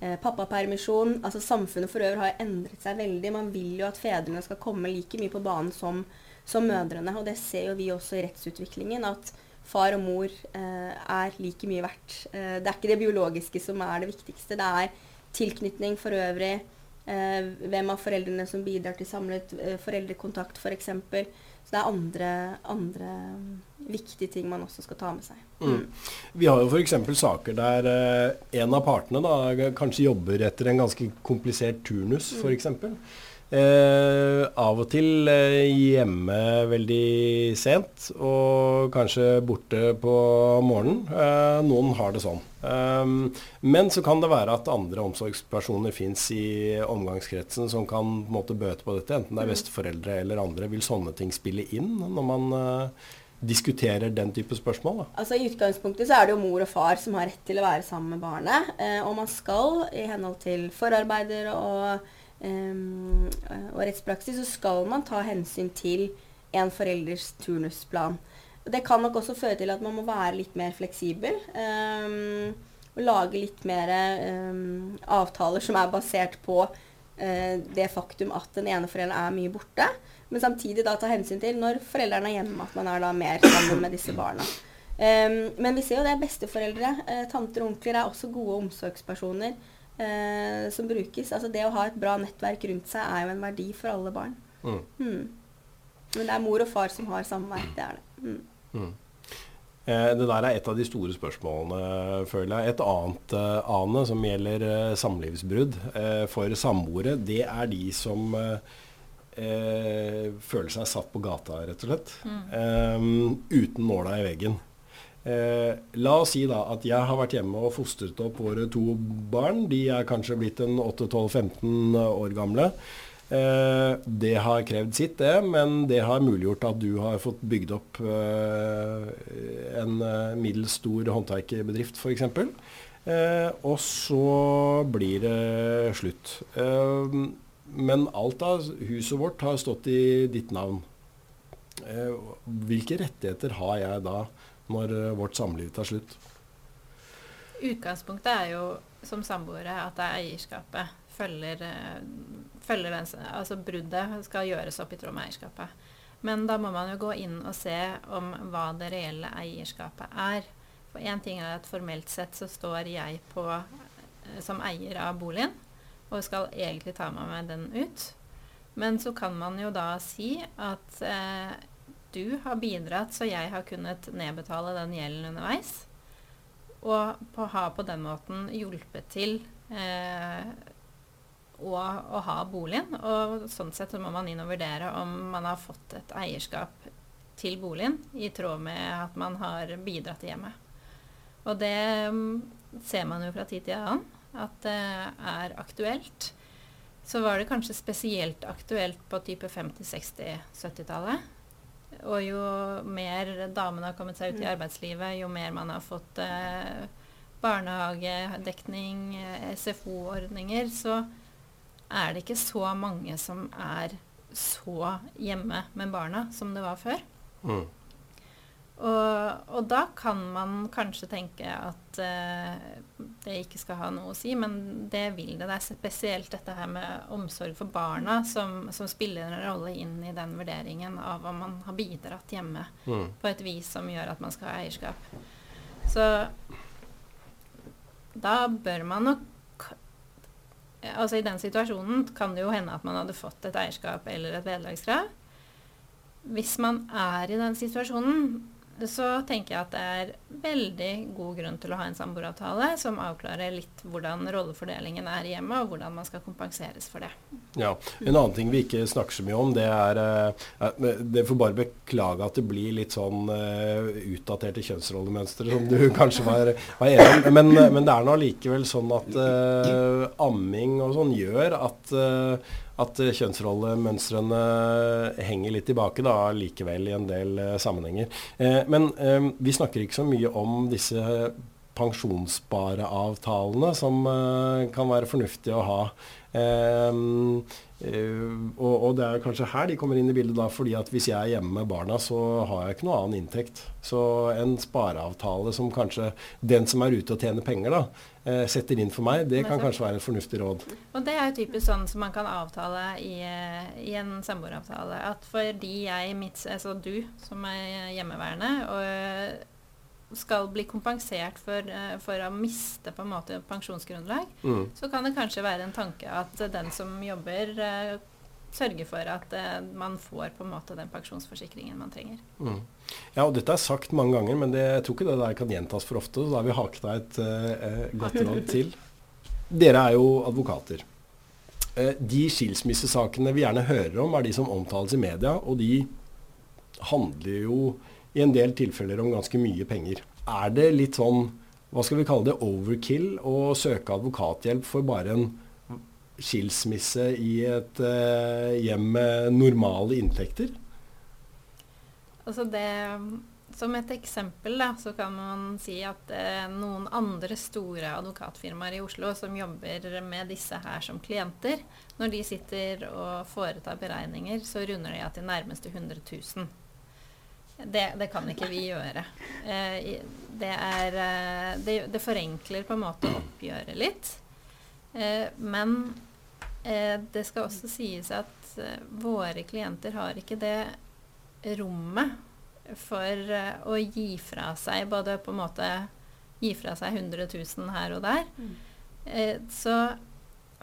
eh, pappapermisjon. Altså Samfunnet for øvrig har endret seg veldig. Man vil jo at fedrene skal komme like mye på banen som, som mødrene. Og det ser jo vi også i rettsutviklingen. at far og mor eh, er like mye verdt. Eh, det er ikke det biologiske som er det viktigste. Det er tilknytning for øvrig. Eh, hvem av foreldrene som bidrar til samlet eh, foreldrekontakt f.eks. Så det er andre, andre mm, viktige ting man også skal ta med seg. Mm. Vi har jo f.eks. saker der eh, en av partene da, kanskje jobber etter en ganske komplisert turnus, f.eks. Eh, av og til eh, hjemme veldig sent, og kanskje borte på morgenen. Eh, noen har det sånn. Eh, men så kan det være at andre omsorgspersoner fins i omgangskretsen som kan på måte bøte på dette, enten det er mm. besteforeldre eller andre. Vil sånne ting spille inn når man eh, diskuterer den type spørsmål? Da? Altså I utgangspunktet så er det jo mor og far som har rett til å være sammen med barnet. Eh, og man skal i henhold til forarbeider og og rettspraksis, så skal man ta hensyn til en forelders turnusplan. Det kan nok også føre til at man må være litt mer fleksibel. Um, og lage litt mer um, avtaler som er basert på uh, det faktum at den ene forelderen er mye borte. Men samtidig da ta hensyn til når foreldrene er hjemme, at man er da mer sammen med disse barna. Um, men vi ser jo det. Besteforeldre, uh, tanter og onkler er også gode omsorgspersoner eh, som brukes. Altså det å ha et bra nettverk rundt seg er jo en verdi for alle barn. Mm. Mm. Men det er mor og far som har samvær. Det er det. Mm. mm. Eh, det der er et av de store spørsmålene, føler jeg. Et annet uh, ane som gjelder uh, samlivsbrudd uh, for samboere, det er de som føler seg satt på gata, rett og slett. Um, uten nåla i veggen. Eh, la oss si da at jeg har vært hjemme og fostret opp våre to barn. De er kanskje blitt en 8-12-15 år gamle. Eh, det har krevd sitt, det, men det har muliggjort at du har fått bygd opp eh, en eh, middels stor håndverkerbedrift, f.eks. Eh, og så blir det slutt. Eh, men alt av huset vårt har stått i ditt navn. Hvilke rettigheter har jeg da? Når eh, vårt samliv tar slutt? Utgangspunktet er jo som samboere at det er eierskapet følger, eh, følger den, Altså bruddet skal gjøres opp i tråd med eierskapet. Men da må man jo gå inn og se om hva det reelle eierskapet er. For én ting er at formelt sett så står jeg på eh, som eier av boligen og skal egentlig ta med meg den ut. Men så kan man jo da si at eh, du har bidratt så jeg har kunnet nedbetale den gjelden underveis. Og på, ha på den måten hjulpet til eh, å, å, ha boligen. Og sånn sett så må man inn og vurdere om man har fått et eierskap til boligen i tråd med at man har bidratt i hjemmet. Og det um, ser man jo fra tid til annen at det er aktuelt. Så var det kanskje spesielt aktuelt på type 50-, 60-, 70-tallet. Og jo mer damene har kommet seg ut i mm. arbeidslivet, jo mer man har fått eh, barnehagedekning, eh, SFO-ordninger, så er det ikke så mange som er så hjemme med barna som det var før. Mm. Og, og, da kan man kanskje tenke at uh, det ikke skal ha noe å si, men det vil det. Det er spesielt dette her med omsorg for barna som, som spiller en rolle inn i den vurderingen av om man har bidratt hjemme mm. på et vis som gjør at man skal ha eierskap. Så da bør man nok Altså i den situasjonen kan det jo hende at man hadde fått et eierskap eller et vederlagskrav. Hvis man er i den situasjonen så tenker jeg at det er veldig god grunn til å ha en samboeravtale som avklarer litt hvordan rollefordelingen er i hjemmet, og hvordan man skal kompenseres for det. Ja, En annen ting vi ikke snakker så mye om, det er uh, Det får bare beklage at det blir litt sånn uh, utdaterte kjønnsrollemønstre, som du kanskje var, var enig om. Men, men, det er nå allikevel sånn at uh, amming og sånn gjør at at kjønnsrollemønstrene henger litt tilbake da, likevel i en del uh, sammenhenger. Eh, men eh, vi snakker ikke så mye om disse pensjonsspareavtalene som kan være fornuftige å ha. Og, det er kanskje her de kommer inn i bildet, da, fordi at hvis jeg er hjemme med barna, så har jeg ikke noe annen inntekt. Så en spareavtale som kanskje den som er ute og tjener penger, da, setter inn for meg, det kan kanskje være et fornuftig råd. Og det er jo typisk sånn som man kan avtale i, i en samboeravtale. At fordi jeg, mitt, altså du som er hjemmeværende, og skal bli kompensert for, uh, for, å miste på en måte pensjonsgrunnlag, mm. så kan det kanskje være en tanke at den som jobber, sørger for at eh, man får på en måte den pensjonsforsikringen man trenger. Mm. Ja, og dette er sagt mange ganger, men det, jeg tror ikke det der kan gjentas for ofte. Så da har vi haket av et godt råd til. Dere er jo advokater. de skilsmissesakene vi gjerne hører om, er de som omtales i media, og de handler jo i en del tilfeller om ganske mye penger. Er det litt sånn, hva skal vi kalle det, overkill å søke advokathjelp for bare en skilsmisse i et uh, hjem med normale inntekter? Altså det som et eksempel da, så kan man si at eh, noen andre store advokatfirmaer i Oslo som jobber med disse her som klienter, når de sitter og foretar beregninger, så runder de av til nærmeste 100 000. Det, det, kan ikke vi gjøre. Eh, det, er, eh, det, det, forenkler på en måte oppgjøret litt. Eh, men eh, det skal også sies at eh, våre klienter har ikke det rommet for eh, å gi fra seg både på en måte gi fra seg 100 000 her og der. Mm. så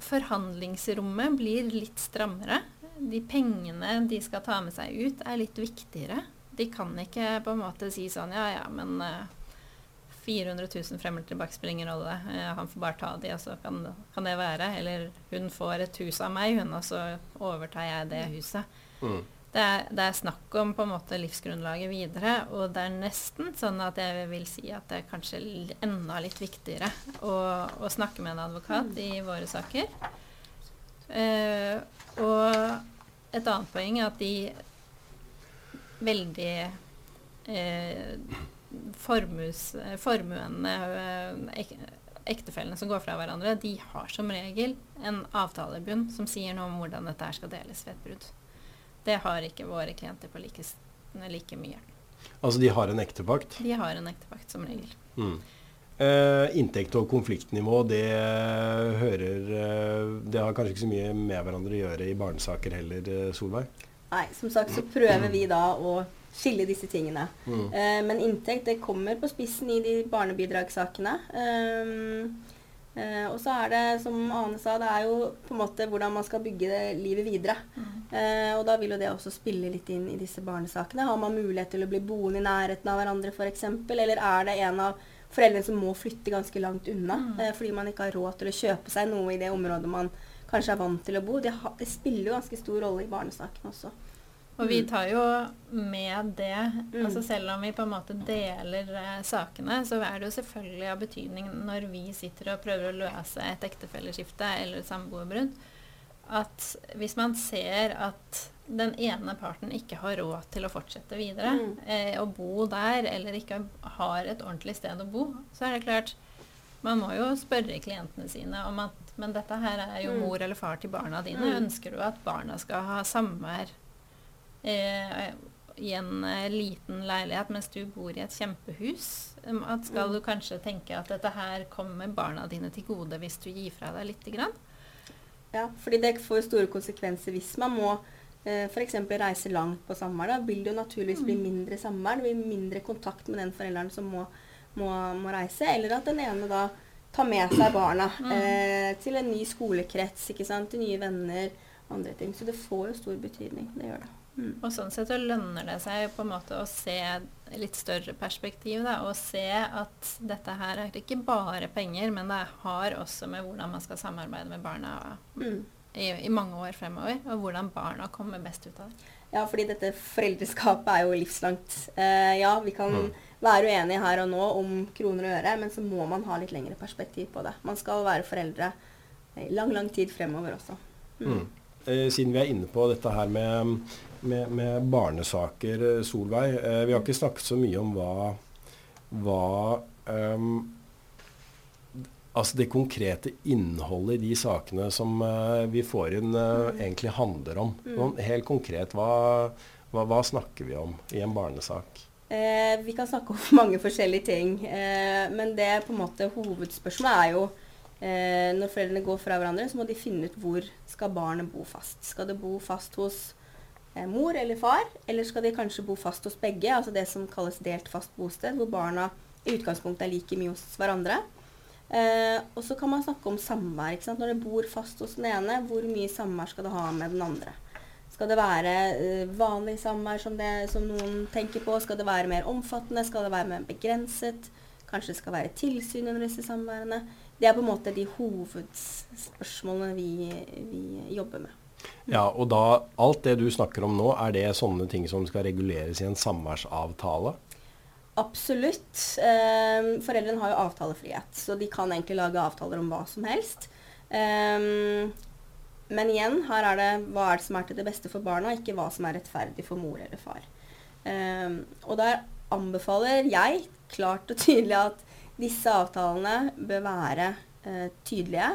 forhandlingsrommet blir litt strammere. De pengene de skal ta med seg ut, er litt viktigere. De kan ikke på en måte si sånn Ja, ja, men 400 000 frem eller tilbake spiller ingen rolle. Uh, han får bare ta de, og så kan, kan, det være. Eller hun får et hus av meg, hun, og så overtar jeg det huset. Mm. Det, er, det, er, snakk om på en måte livsgrunnlaget videre, og det er nesten sånn at jeg vil si at det er kanskje enda litt viktigere å, å snakke med en advokat i våre saker. Uh, og et annet poeng er at de veldig eh, formus, formuende eh, ek, ektefellene som går fra hverandre, de har som regel en avtalebunn som sier noe om hvordan dette skal deles ved et brudd. Det har ikke våre klienter på like, like mye. Altså de har en ektepakt? De har en ektepakt, som regel. Mm. Uh, inntekt og konfliktnivå, det hører uh, Det har kanskje ikke så mye med hverandre å gjøre i barnesaker heller, Solveig? Nei, som sagt så prøver vi da å skille disse tingene. Mm. Uh, men inntekt det kommer på spissen i de barnebidragssakene. Um, uh, og så er det, som Ane sa, det er jo på en måte hvordan man skal bygge livet videre. Mm. Uh, og da vil jo det også spille litt inn i disse barnesakene. Har man mulighet til å bli boende i nærheten av hverandre f.eks., eller er det en av foreldrene som må flytte ganske langt unna mm. fordi man ikke har råd til å kjøpe seg noe i det området man kanskje er vant til å bo. Det, det spiller jo ganske stor rolle i barnesakene også. Og vi mm. tar jo med det mm. altså Selv om vi på en måte deler eh, sakene, så er det jo selvfølgelig av betydning når vi sitter og prøver å løse et ektefelleskifte eller et samboerbrudd, at hvis man ser at den ene parten ikke har råd til å fortsette videre, mm. eh, å bo der, eller ikke har et ordentlig sted å bo, så er det klart Man må jo spørre klientene sine om at men dette her er jo mm. mor eller far til barna dine. Mm. Ønsker du at barna skal ha samvær eh, i en eh, liten leilighet mens du bor i et kjempehus? Um, at skal mm. du kanskje tenke at dette her kommer barna dine til gode hvis du gir fra deg lite grann? Ja, fordi det får store konsekvenser hvis man må eh, f.eks. reise langt på samvær. Da vil det jo naturligvis bli mindre samvær. Det blir mindre kontakt med den forelderen som må, må, må reise. Eller at den ene da ta med seg barna mm. eh, til en ny skolekrets, ikke sant? til nye venner, andre ting. Så det får jo stor betydning. Det gjør det. Mm. Og sånn sett så lønner det seg på en måte å se litt større perspektiv. Da, og se at dette her er ikke bare penger, men det har også med hvordan man skal samarbeide med barna Mm. i, i mange år fremover. Og hvordan barna kommer best ut av det. Ja, fordi dette foreldreskapet er jo livslangt. Eh, ja, vi kan Mm. Være uenig her og nå om kroner og øre, men så må man ha litt lengre perspektiv på det. Man skal være foreldre i lang, lang tid fremover også. Mm. Eh, siden vi er inne på dette her med, med, med barnesaker, eh, Solveig. Eh, vi har ikke snakket så mye om hva, hva um, Altså det konkrete innholdet i de sakene som vi får inn, mm. egentlig handler om. Mm. Helt konkret, hva, hva, hva snakker vi om i en barnesak? Eh, vi kan snakke om mange forskjellige ting, eh, men det på en måte hovedspørsmålet er jo eh, når foreldrene går fra hverandre, så må de finne ut hvor skal barnet bo fast. Skal det bo fast hos eh, mor eller far, eller skal de kanskje bo fast hos begge, altså det som kalles delt fast bosted, hvor barna i utgangspunktet er like mye hos hverandre. Eh, og så kan man snakke om samvær. Når det bor fast hos den ene, hvor mye samvær skal det ha med den andre? Skal det være eh, vanlig samvær som, det, som noen tenker på? Skal det være mer omfattende? Skal det være mer begrenset? Kanskje det skal være tilsyn under disse samværene? Det er på en måte de hovedspørsmålene vi, vi jobber med. Ja, og da, alt det du snakker om nå, er det sånne ting som skal reguleres i en samværsavtale? Absolutt. Eh, foreldrene har jo avtalefrihet, så de kan egentlig lage avtaler om hva som helst. Eh, men igjen, her er det hva er det som er til det beste for barna, ikke hva som er rettferdig for mor eller far. Um, og der anbefaler jeg klart og tydelig at disse avtalene bør være uh, tydelige.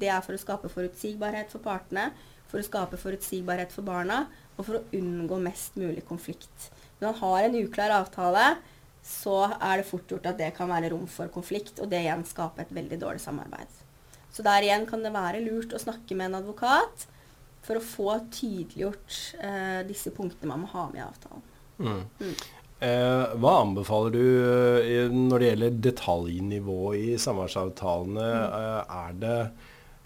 Det er for å skape forutsigbarhet for partene, for å skape forutsigbarhet for barna, og for å unngå mest mulig konflikt. Når man har en uklar avtale, så er det fort gjort at det kan være rom for konflikt, og det igjen skaper et veldig dårlig samarbeid. Så der igjen kan det være lurt å snakke med en advokat for å få tydeliggjort eh, disse punktene man må ha med i avtalen. Mm. Mm. Eh, hva anbefaler du eh, når det gjelder detaljnivå i samarbeidsavtalene? Mm. er, det,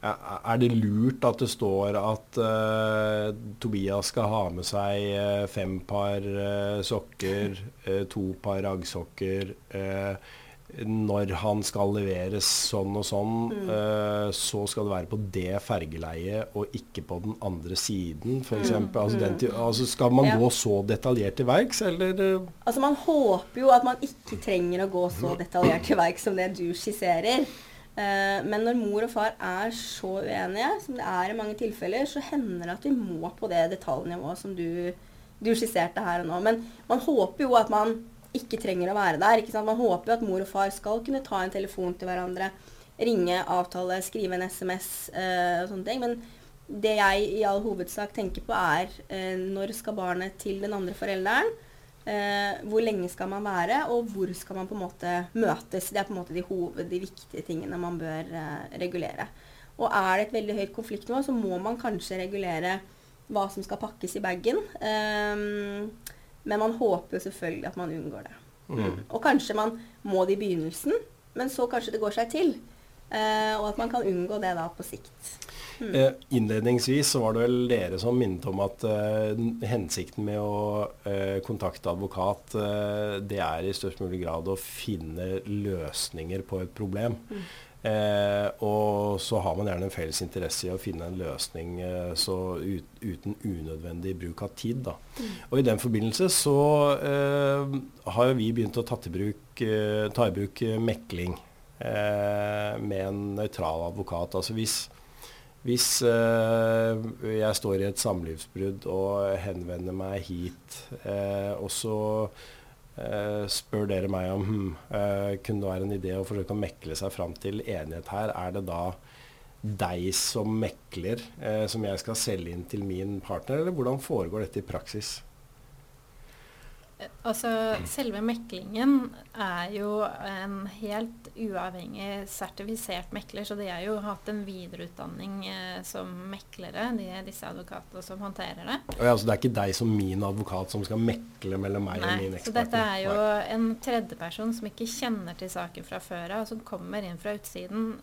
eh, er det lurt at det står at eh, Tobias skal ha med seg eh, fem par eh, sokker, eh, to par raggsokker eh, når han skal leveres sånn og sånn, eh, så skal det være på det fergeleiet og ikke på den andre siden, f.eks. Altså, den altså, skal man Ja. gå så detaljert til verks, eller eh, Altså Man håper jo at man ikke trenger å gå så detaljert til verks som det du skisserer. Eh, men når mor og far er så uenige, som det er i mange tilfeller, så hender det at vi må på det detaljnivået som du, du skisserte her og nå. Men man håper jo at man ikke trenger å være der. Man håper jo at mor og far skal kunne ta en telefon til hverandre, ringe, avtale, skrive en SMS eh, og sånne ting. Men det jeg i all hovedsak tenker på, er eh, når skal barnet til den andre forelderen? Eh, hvor lenge skal man være, og hvor skal man på en måte møtes? Det er på en måte de hoved, de viktige tingene man bør regulere. Og er det et veldig høyt konfliktnivå, så må man kanskje regulere hva som skal pakkes i bagen. Ehm, men man håper jo selvfølgelig at man unngår det. Mm. Og kanskje man må det i begynnelsen, men så kanskje det går seg til. Eh, og at man kan unngå det da på sikt. Eh, innledningsvis så var det vel dere som minnet om at eh, hensikten med å eh, kontakte advokat, eh, det er i størst mulig grad å finne løsninger på et problem. Eh, og så har man gjerne en felles interesse i å finne en løsning eh, så ut, uten unødvendig bruk av tid. Da. Og i den forbindelse så eh, har vi begynt å ta i bruk, eh, ta i bruk eh, mekling eh, med en nøytral advokat. Altså hvis hvis eh, jeg står i et samlivsbrudd og henvender meg hit, eh, og så eh, spør dere meg om hm, uh, kunne det være en idé å forsøke å mekle seg fram til enighet her, er det da deg som mekler, uh, som jeg skal selge inn til min partner, eller hvordan foregår dette i praksis? Altså, selve meklingen er jo en helt uavhengig sertifisert mekler, så de har jo hatt en videreutdanning eh, som meklere, de, disse advokatene som håndterer det. Og, så det er ikke deg som min advokat som skal mekle mellom meg og Nei, min så dette er jo Nei. en tredjeperson som ikke kjenner til saken fra før av, og som kommer inn fra utsiden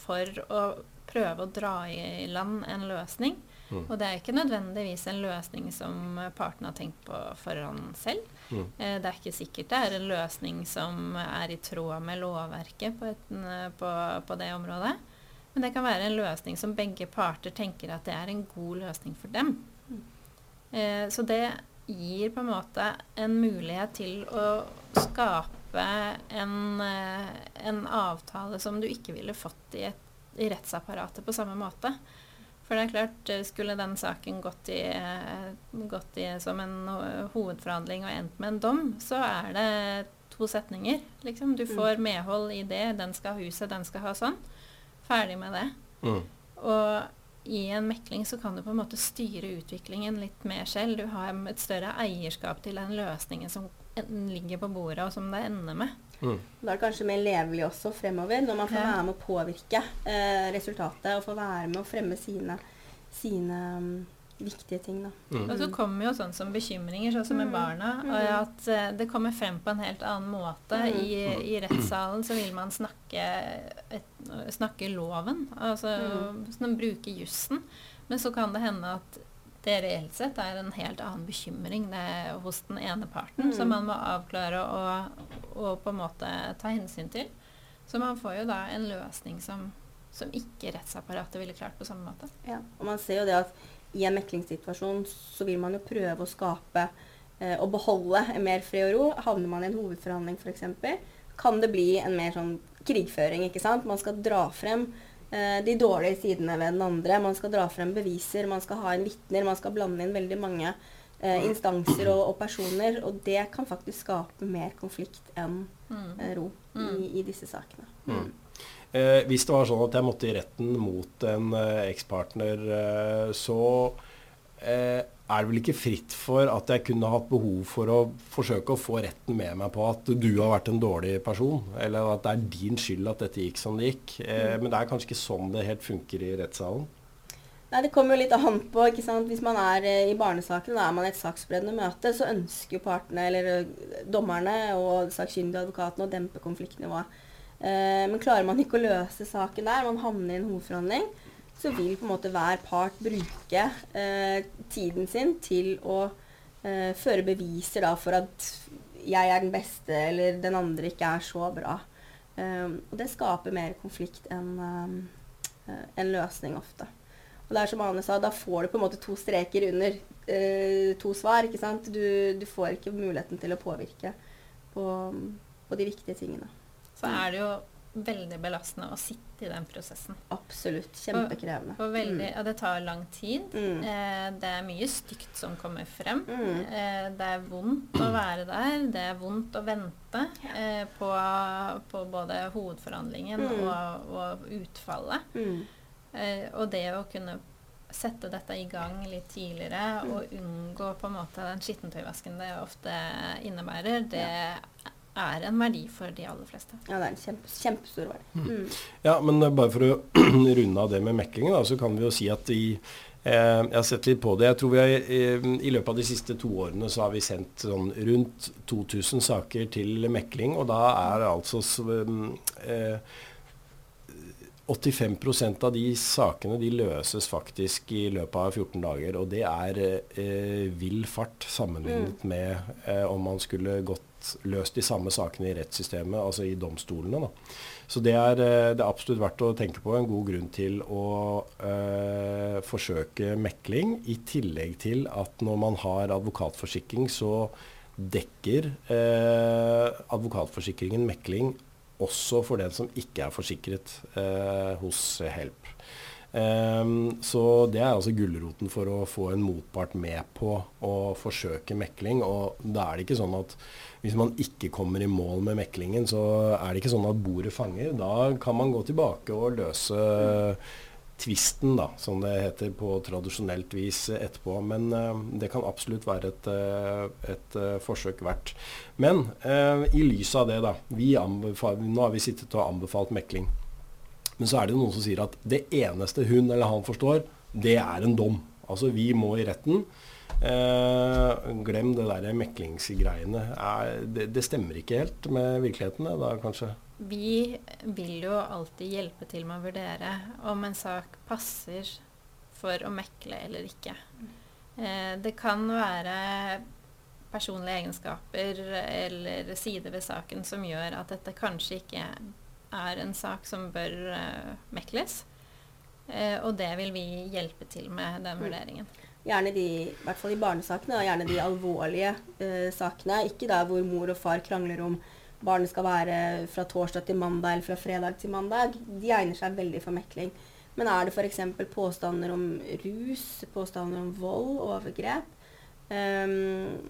for å prøve å dra i land en løsning. Mm. Og det er ikke nødvendigvis en løsning som partene har tenkt på forhånd selv. Mm. Eh, det er ikke sikkert det er en løsning som er i tråd med lovverket på, et, på, på det området. Men det kan være en løsning som begge parter tenker at det er en god løsning for dem. Mm. Eh, så det gir på en måte en mulighet til å skape en, eh, en avtale som du ikke ville fått i, et, i rettsapparatet på samme måte. For det er klart, eh, skulle den saken gått i, gått i som en hovedforhandling og endt med en dom, så er det to setninger. Liksom. Du mm. får medhold i det. Den skal ha huset, den skal ha sånn. Ferdig med det. Mm. Og i en mekling så kan du på en måte styre utviklingen litt mer selv. Du har et større eierskap til den løsningen som ligger på bordet, og som det ender med. Mm. Da er det kanskje mer levelig også fremover, når man får ja. være med å påvirke eh, resultatet og får være med å fremme sine, sine um, viktige ting. Da. Mm. Og så kommer jo sånn som bekymringer, sånn som med mm. barna. Mm. At uh, det kommer frem på en helt annen måte. Mm. I, I, rettssalen så vil man snakke, et, snakke loven, altså mm. bruke jussen. Men så kan det hende at det reelt sett er en helt annen bekymring hos den ene parten, mm. som man må avklare og, og, på en måte ta hensyn til. Så man får jo da en løsning som, som ikke rettsapparatet ville klart på samme måte. Ja, og man ser jo det at i en meklingssituasjon så vil man jo prøve å skape eh, og beholde en mer fred og ro. Havner man i en hovedforhandling f.eks., kan det bli en mer sånn krigføring. ikke sant? Man skal dra frem de dårlige sidene ved den andre. Man skal dra frem beviser, man skal ha inn vitner, man skal blande inn veldig mange eh, instanser og, og, personer. Og det kan faktisk skape mer konflikt enn mm. eh, ro mm. i, i, disse sakene. Mm. Eh, hvis det var sånn at jeg måtte i retten mot en eh, ekspartner, eh, så eh, er det vel ikke fritt for at jeg kunne hatt behov for å forsøke å få retten med meg på at du har vært en dårlig person, eller at det er din skyld at dette gikk som det gikk. Eh, mm. Men det er kanskje ikke sånn det helt funker i rettssalen. Nei, Det kommer jo litt an på. ikke sant? Hvis man er eh, i barnesakene, da er man i et saksberedende møte, så ønsker jo partene, eller dommerne og sakkyndige advokatene å dempe konfliktnivået. Eh, men klarer man ikke å løse saken der, man havner i en hovedforhandling, så vil på en måte hver part bruke eh, tiden sin til å eh, føre beviser da, for at jeg er den beste, eller den andre ikke er så bra. Um, og det skaper mer konflikt enn um, en løsning ofte. Og det er som Ane sa, da får du på en måte to streker under uh, to svar. ikke sant? Du, du, får ikke muligheten til å påvirke på, på de viktige tingene så er det jo veldig belastende å sitte i den prosessen. Absolutt. Kjempekrevende. Og, og veldig, mm. ja, det tar lang tid. Mm. Eh, det er mye stygt som kommer frem. Mm. Eh, det er vondt å være der. Det er vondt å vente eh, på, på, både hovedforhandlingen mm. og, og, utfallet. Mm. Eh, og det å kunne sette dette i gang litt tidligere mm. og unngå på en måte den skittentøyvasken det ofte innebærer, det ja er en verdi for de aller fleste. Ja, det er en kjempe, kjempestor verdi. Mm. Mm. Ja, men bare for å runde av det med mekkingen, så kan vi jo si at i eh, jeg har sett litt på det. Jeg tror vi har, eh, I løpet av de siste to årene så har vi sendt sånn rundt 2000 saker til mekling. Og da er altså eh, 85% av de sakene de løses faktisk i løpet av 14 dager. Og det er eh, vill fart sammenlignet mm. med eh, om man skulle gått løst de samme sakene i rettssystemet, altså i domstolene. Da. Så det er, eh, det er, absolutt verdt å tenke på. En god grunn til å øh, forsøke mekling. I tillegg til at når man har advokatforsikring, så dekker øh, advokatforsikringen mekling også for den som ikke er forsikret øh, hos Help. Um, så det er altså gulroten for å få en motpart med på å forsøke mekling. Og da er det ikke sånn at hvis man ikke kommer i mål med meklingen, så er det ikke sånn at bordet fanger. Da kan man gå tilbake og løse tvisten, da, som det heter på tradisjonelt vis etterpå. Men uh, det kan absolutt være et, uh, et uh, forsøk verdt. Men i lys av det, da. nå har vi sittet og anbefalt mekling. Men så er det noen som sier at det eneste hun eller han forstår, det er en dom. Altså vi må i retten. Eh, glem det der meklingsgreiene. Det, det, stemmer ikke helt med virkeligheten, da kanskje? Vi vil jo alltid hjelpe til med å vurdere om en sak passer for å mekle eller ikke. Eh, det kan være personlige egenskaper eller sider ved saken som gjør at dette kanskje ikke er en sak som bør uh, mekles. Uh, og det vil vi hjelpe til med den mm. vurderingen. Gjerne de, i hvert fall i barnesakene, og gjerne de alvorlige uh, sakene. Ikke der hvor mor og far krangler om barnet skal være fra torsdag til mandag eller fra fredag til mandag. De egner seg veldig for mekling. Men er det f.eks. påstander om rus, påstander om vold, overgrep, um,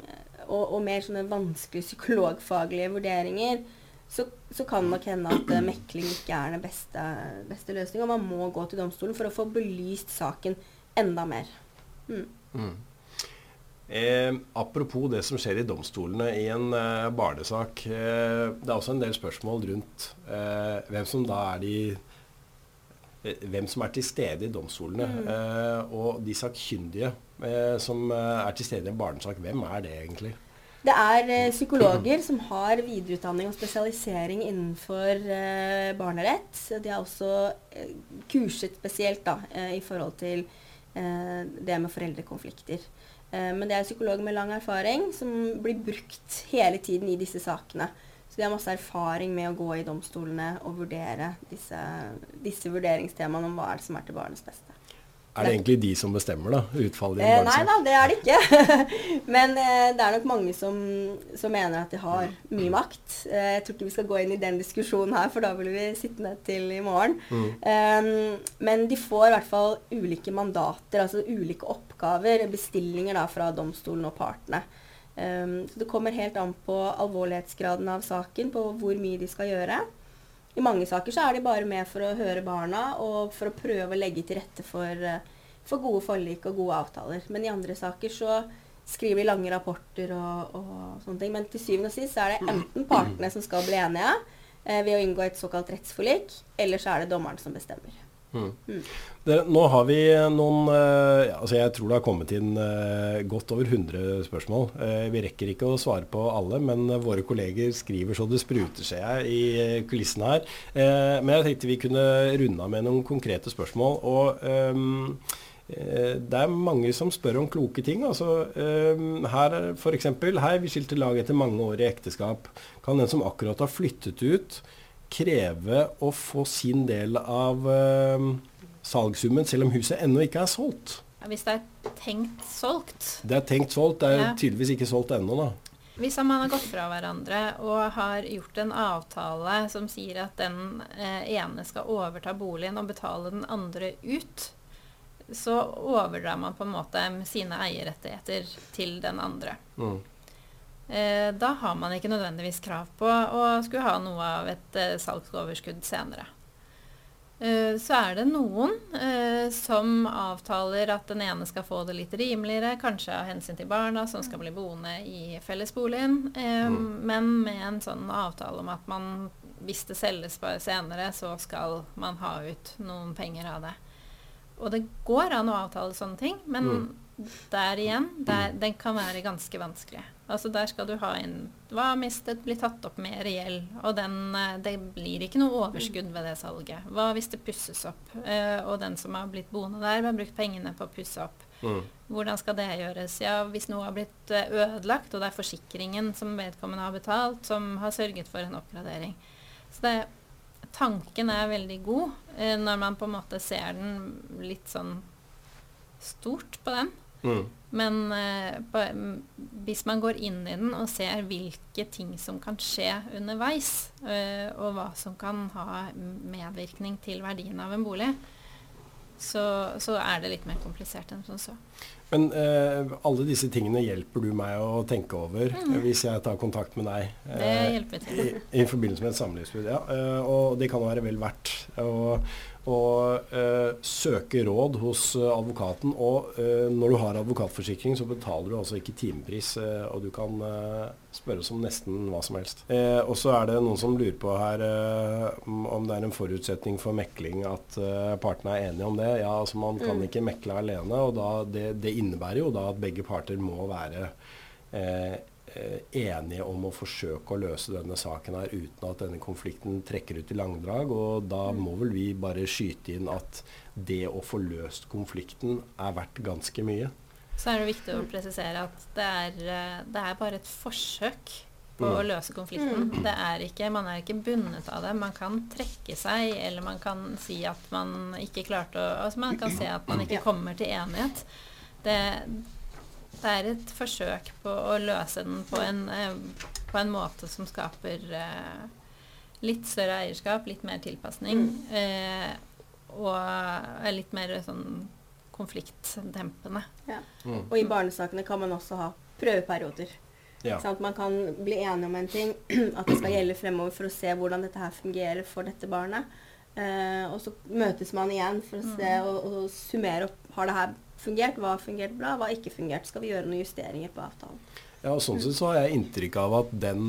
og, og, mer sånne vanskelige psykologfaglige vurderinger, så, så kan nok hende at uh, mekling ikke er den beste, beste løsninga. Man må gå til domstolen for å få belyst saken enda mer. Mm. Mm. Eh, apropos det som skjer i domstolene i en eh, barnesak. Eh, det er også en del spørsmål rundt eh, hvem som da er de eh, hvem som er til stede i domstolene. Mm. Eh, og de sakkyndige som er til stede i en barnesak, hvem er det egentlig? Det er eh, psykologer som har videreutdanning og spesialisering innenfor eh, barnerett. De er også eh, kurset spesielt da, eh, i forhold til eh, det med foreldrekonflikter. Eh, men det er psykologer med lang erfaring som blir brukt hele tiden i disse sakene. Så de har masse erfaring med å gå i domstolene og vurdere disse, disse vurderingstemaene om hva er det som er til barnets beste. Er det egentlig de som bestemmer da, utfallet i en eh, Nei da, det er det ikke. Men eh, det er nok mange som, som, mener at de har mye makt. Eh, jeg tror ikke vi skal gå inn i den diskusjonen her, for da vil vi sitte ned til i morgen. Mm. Um, men de får i hvert fall ulike mandater, altså ulike oppgaver, bestillinger da fra domstolen og partene. Um, så det kommer helt an på alvorlighetsgraden av saken, på hvor mye de skal gjøre. I mange saker så er de bare med for å høre barna og for å prøve å legge til rette for, eh, for gode forlik og gode avtaler. Men i andre saker så skriver de lange rapporter og, og sånne ting. Men til syvende og sist så er det enten partene som skal bli enige eh, ved å inngå et såkalt rettsforlik, eller så er det dommeren som bestemmer. Mm. Mm. Det, nå har vi noen uh, altså Jeg tror det har kommet inn eh, godt over 100 spørsmål. Eh, vi rekker ikke å svare på alle, men våre kolleger skriver så det spruter, seg i kulissene her. men jeg tenkte vi kunne runde av med noen konkrete spørsmål. Og det er mange som spør om kloke ting. altså Her f.eks.: Hei, vi skilte lag etter mange år i ekteskap. Kan den som akkurat har flyttet ut, kreve å få sin del av uh, salgssummen, selv om huset ennå ikke er solgt. Hvis det er tenkt solgt. Det er tenkt solgt. Det er ja. tydeligvis ikke solgt ennå, da. Hvis man har gått fra hverandre og har gjort en avtale som sier at den eh, ene skal overta boligen og betale den andre ut, så overdrar man på en måte sine eierrettigheter til den andre. Mm. Eh, da har man ikke nødvendigvis krav på å skulle ha noe av et eh, salgsoverskudd senere. Eh, så er det noen eh, som avtaler at den ene skal få det litt rimeligere, kanskje av hensyn til barna som skal bli boende i fellesboligen, mm. men med en sånn avtale om at man, hvis det selges bare senere, så skal man ha ut noen penger av det. Og det går an å avtale sånne ting, men mm. der igjen, der, den kan være ganske vanskelig. Altså Der skal du ha inn hva mistet, blir tatt opp med reell. Og den, eh, det blir ikke noe overskudd ved det salget. Hva hvis det pusses opp, eh, og den som har blitt boende der, har brukt pengene på å pusse opp. Mm. Hvordan skal det gjøres? Ja, Hvis noe har blitt eh, ødelagt, og det er forsikringen som vedkommende har betalt, som har sørget for en oppgradering. Så det, tanken er veldig god når man på en måte ser den litt sånn stort på den. Mm. Men eh, hvis man går inn i den og ser hvilke ting som kan skje underveis, eh, og hva som kan ha medvirkning til verdien av en bolig, så, så er det litt mer komplisert enn som så. Men eh, alle disse tingene hjelper du meg å tenke over mm. hvis jeg tar kontakt med deg det eh, hjelper til. I, i, forbindelse med et samlivsbrudd. Ja, eh, og det kan være vel verdt. Og, og eh, søke råd hos uh, advokaten. Og eh, når du har advokatforsikring, så betaler du altså ikke timepris, og du kan spørres om nesten hva som helst. og så er det noen som lurer på her om det er en forutsetning for mekling at partene er enige om det. Ja, altså Man kan mm. ikke mekle alene, og da, det, det, innebærer jo da at begge parter må være eh, enige om å forsøke å løse denne saken her uten at denne konflikten trekker ut i langdrag. Og da Mm. må vel vi bare skyte inn at det å få løst konflikten er verdt ganske mye. Så er det viktig å presisere at det er, eh, det er bare et forsøk på Mm. å løse konflikten. Mm. Det er ikke, man er ikke bundet av det. Man kan trekke seg, eller man kan si at man ikke klarte å Altså man kan se at man ikke kommer til enighet. Det, det er et forsøk på å løse den på en, eh, på en måte som skaper eh, litt større eierskap, litt mer tilpasning, Mm. eh, og litt mer sånn konfliktdempende. Mm. Og i barnesakene kan man også ha prøveperioder. Ja. Sant? Man kan bli enige om en ting, at det skal gjelde fremover for å se hvordan dette her fungerer for dette barnet. Eh, og så møtes man igjen for å se Mm. og, og summere opp. Har det her fungert? Hva har fungert bra? Hva har ikke fungert? Skal vi gjøre noen justeringer på avtalen? Ja, og sånn sett så har jeg inntrykk av at den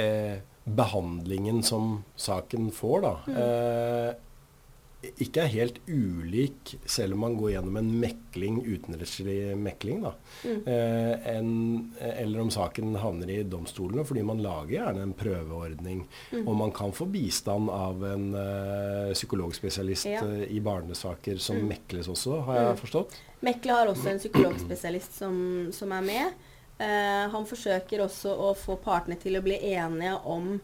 eh, behandlingen som saken får, da, eh, ikke er helt ulik, selv om man går gjennom en mekling, utenrettslig mekling, da. Mm. Eh, en, eller om saken havner i domstolene, fordi man lager gjerne en prøveordning. Mm. Og man kan få bistand av en eh, psykologspesialist Ja. eh, i barnesaker som Mm. mekles også, har jeg Mm. forstått. Mekle har også en psykologspesialist som, som er med. Eh, han forsøker også å få partene til å bli enige om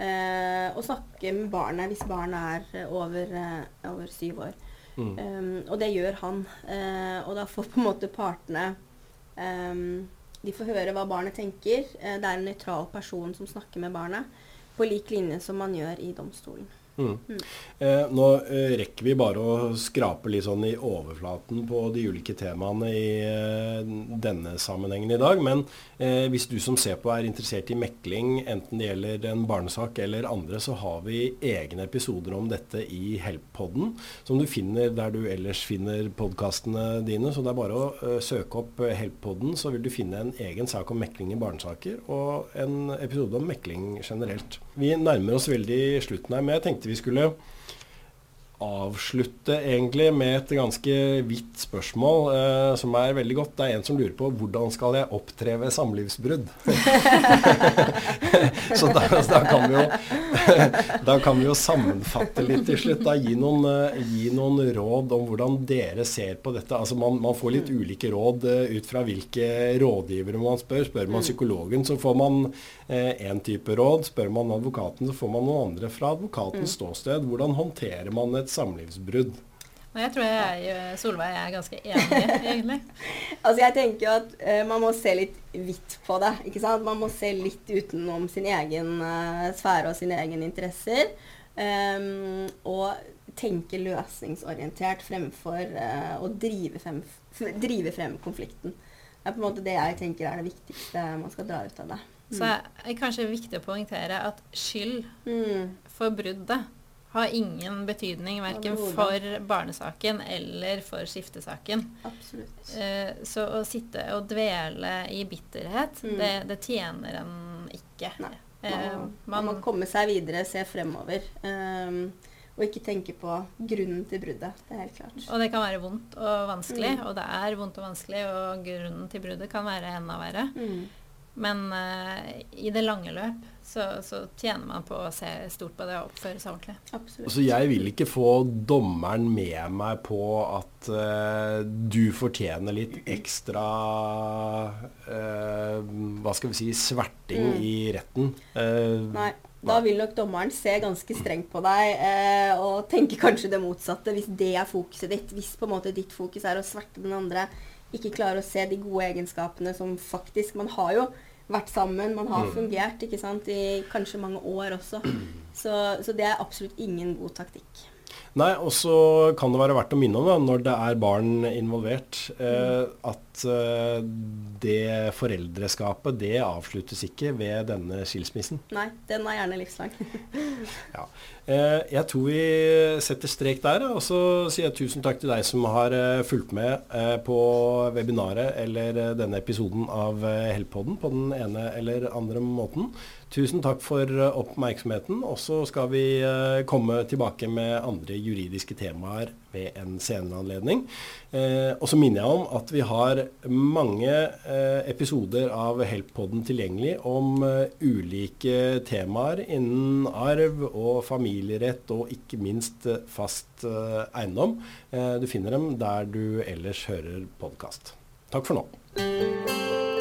å snakke med barnet hvis barnet er eh, over, eh, over syv år. Mm. Um, og det gjør han. Eh, og da får på en måte partene um, De får høre hva barnet tenker. Eh, det er en nøytral person som snakker med barnet. På lik linje som man gjør i domstolen. Mm. Eh, nå eh, rekker vi bare å skrape litt sånn i overflaten på de ulike temaene i eh, denne sammenhengen i dag. Men eh, hvis du som ser på er interessert i mekling, enten det gjelder en barnesak eller andre, så har vi egne episoder om dette i Help-podden, som du finner der du ellers finner podkastene dine. Så det er bare å eh, søke opp eh, Help-podden, så vil du finne en egen sak om mekling i barnesaker, og en episode om mekling generelt. Vi nærmer oss veldig slutten her, men jeg tenkte vi skulle avslutte egentlig med et ganske vidt spørsmål, eh, som er veldig godt. Det er en som lurer på hvordan skal jeg opptre ved samlivsbrudd? Så da, da, kan vi jo, da kan vi jo sammenfatte litt til slutt. Da, gi, noen, eh, gi noen råd om hvordan dere ser på dette. Altså man, man får litt ulike råd eh, ut fra hvilke rådgivere man spør. Spør man psykologen, så får man én type råd. Spør man advokaten, så får man noen andre fra advokatens ståsted. Hvordan håndterer man et samlivsbrudd? Og jeg tror jeg, Solveig er ganske enig, egentlig. Altså jeg tenker jo at uh, man må se litt vidt på det. ikke sant? Man må se litt utenom sin egen uh, sfære og sine egne interesser. Um, og tenke løsningsorientert fremfor uh, å drive frem, drive frem konflikten. Det er på en måte det jeg tenker er det viktigste man skal dra ut av det. Så er det kanskje viktig å poengtere at skyld Mm. for bruddet har ingen betydning verken for barnesaken eller for skiftesaken. Absolutt. Eh, så å sitte og dvele i bitterhet, Mm. det, det tjener en ikke. Nei. Eh, Man, man må komme seg videre, se fremover. ehm, og ikke tenke på grunnen til bruddet. Det er helt klart. og det kan være vondt og vanskelig, Mm. og det er vondt og vanskelig, og grunnen til bruddet kan være enda verre. Mm. Men uh, i det lange løp så, så tjener man på å se stort på det og oppføre seg ordentlig. Absolutt. Så jeg vil ikke få dommeren med meg på at uh, du fortjener litt ekstra uh, Hva skal vi si sverting Mm. i retten. Eh, Nei. Da vil nok dommeren se ganske strengt på deg eh, og tenke kanskje det motsatte, hvis det er fokuset ditt. Hvis på en måte ditt fokus er å sverte den andre, ikke klare å se de gode egenskapene som faktisk Man har jo vært sammen, man har Mm. fungert ikke sant, i kanskje mange år også. Så, så det er absolutt ingen god taktikk. Nei, og så kan det være verdt å minne om, da, når det er barn involvert, eh, at eh, det foreldreskapet, det avsluttes ikke ved denne skilsmissen. Nei, den er gjerne livslang. Ja. Eh, jeg tror vi setter strek der, og så sier jeg tusen takk til deg som har eh, fulgt med eh, på webinaret eller eh, denne episoden av Helpodden på den ene eller andre måten. Tusen takk for oppmerksomheten, og så skal vi komme tilbake med andre juridiske temaer ved en senere anledning. Eh, og så minner jeg om at vi har mange eh, episoder av Help-poden tilgjengelig om eh, ulike temaer innen arv og familierett og ikke minst fast eiendom. du finner dem der du ellers hører podkast. Takk for nå.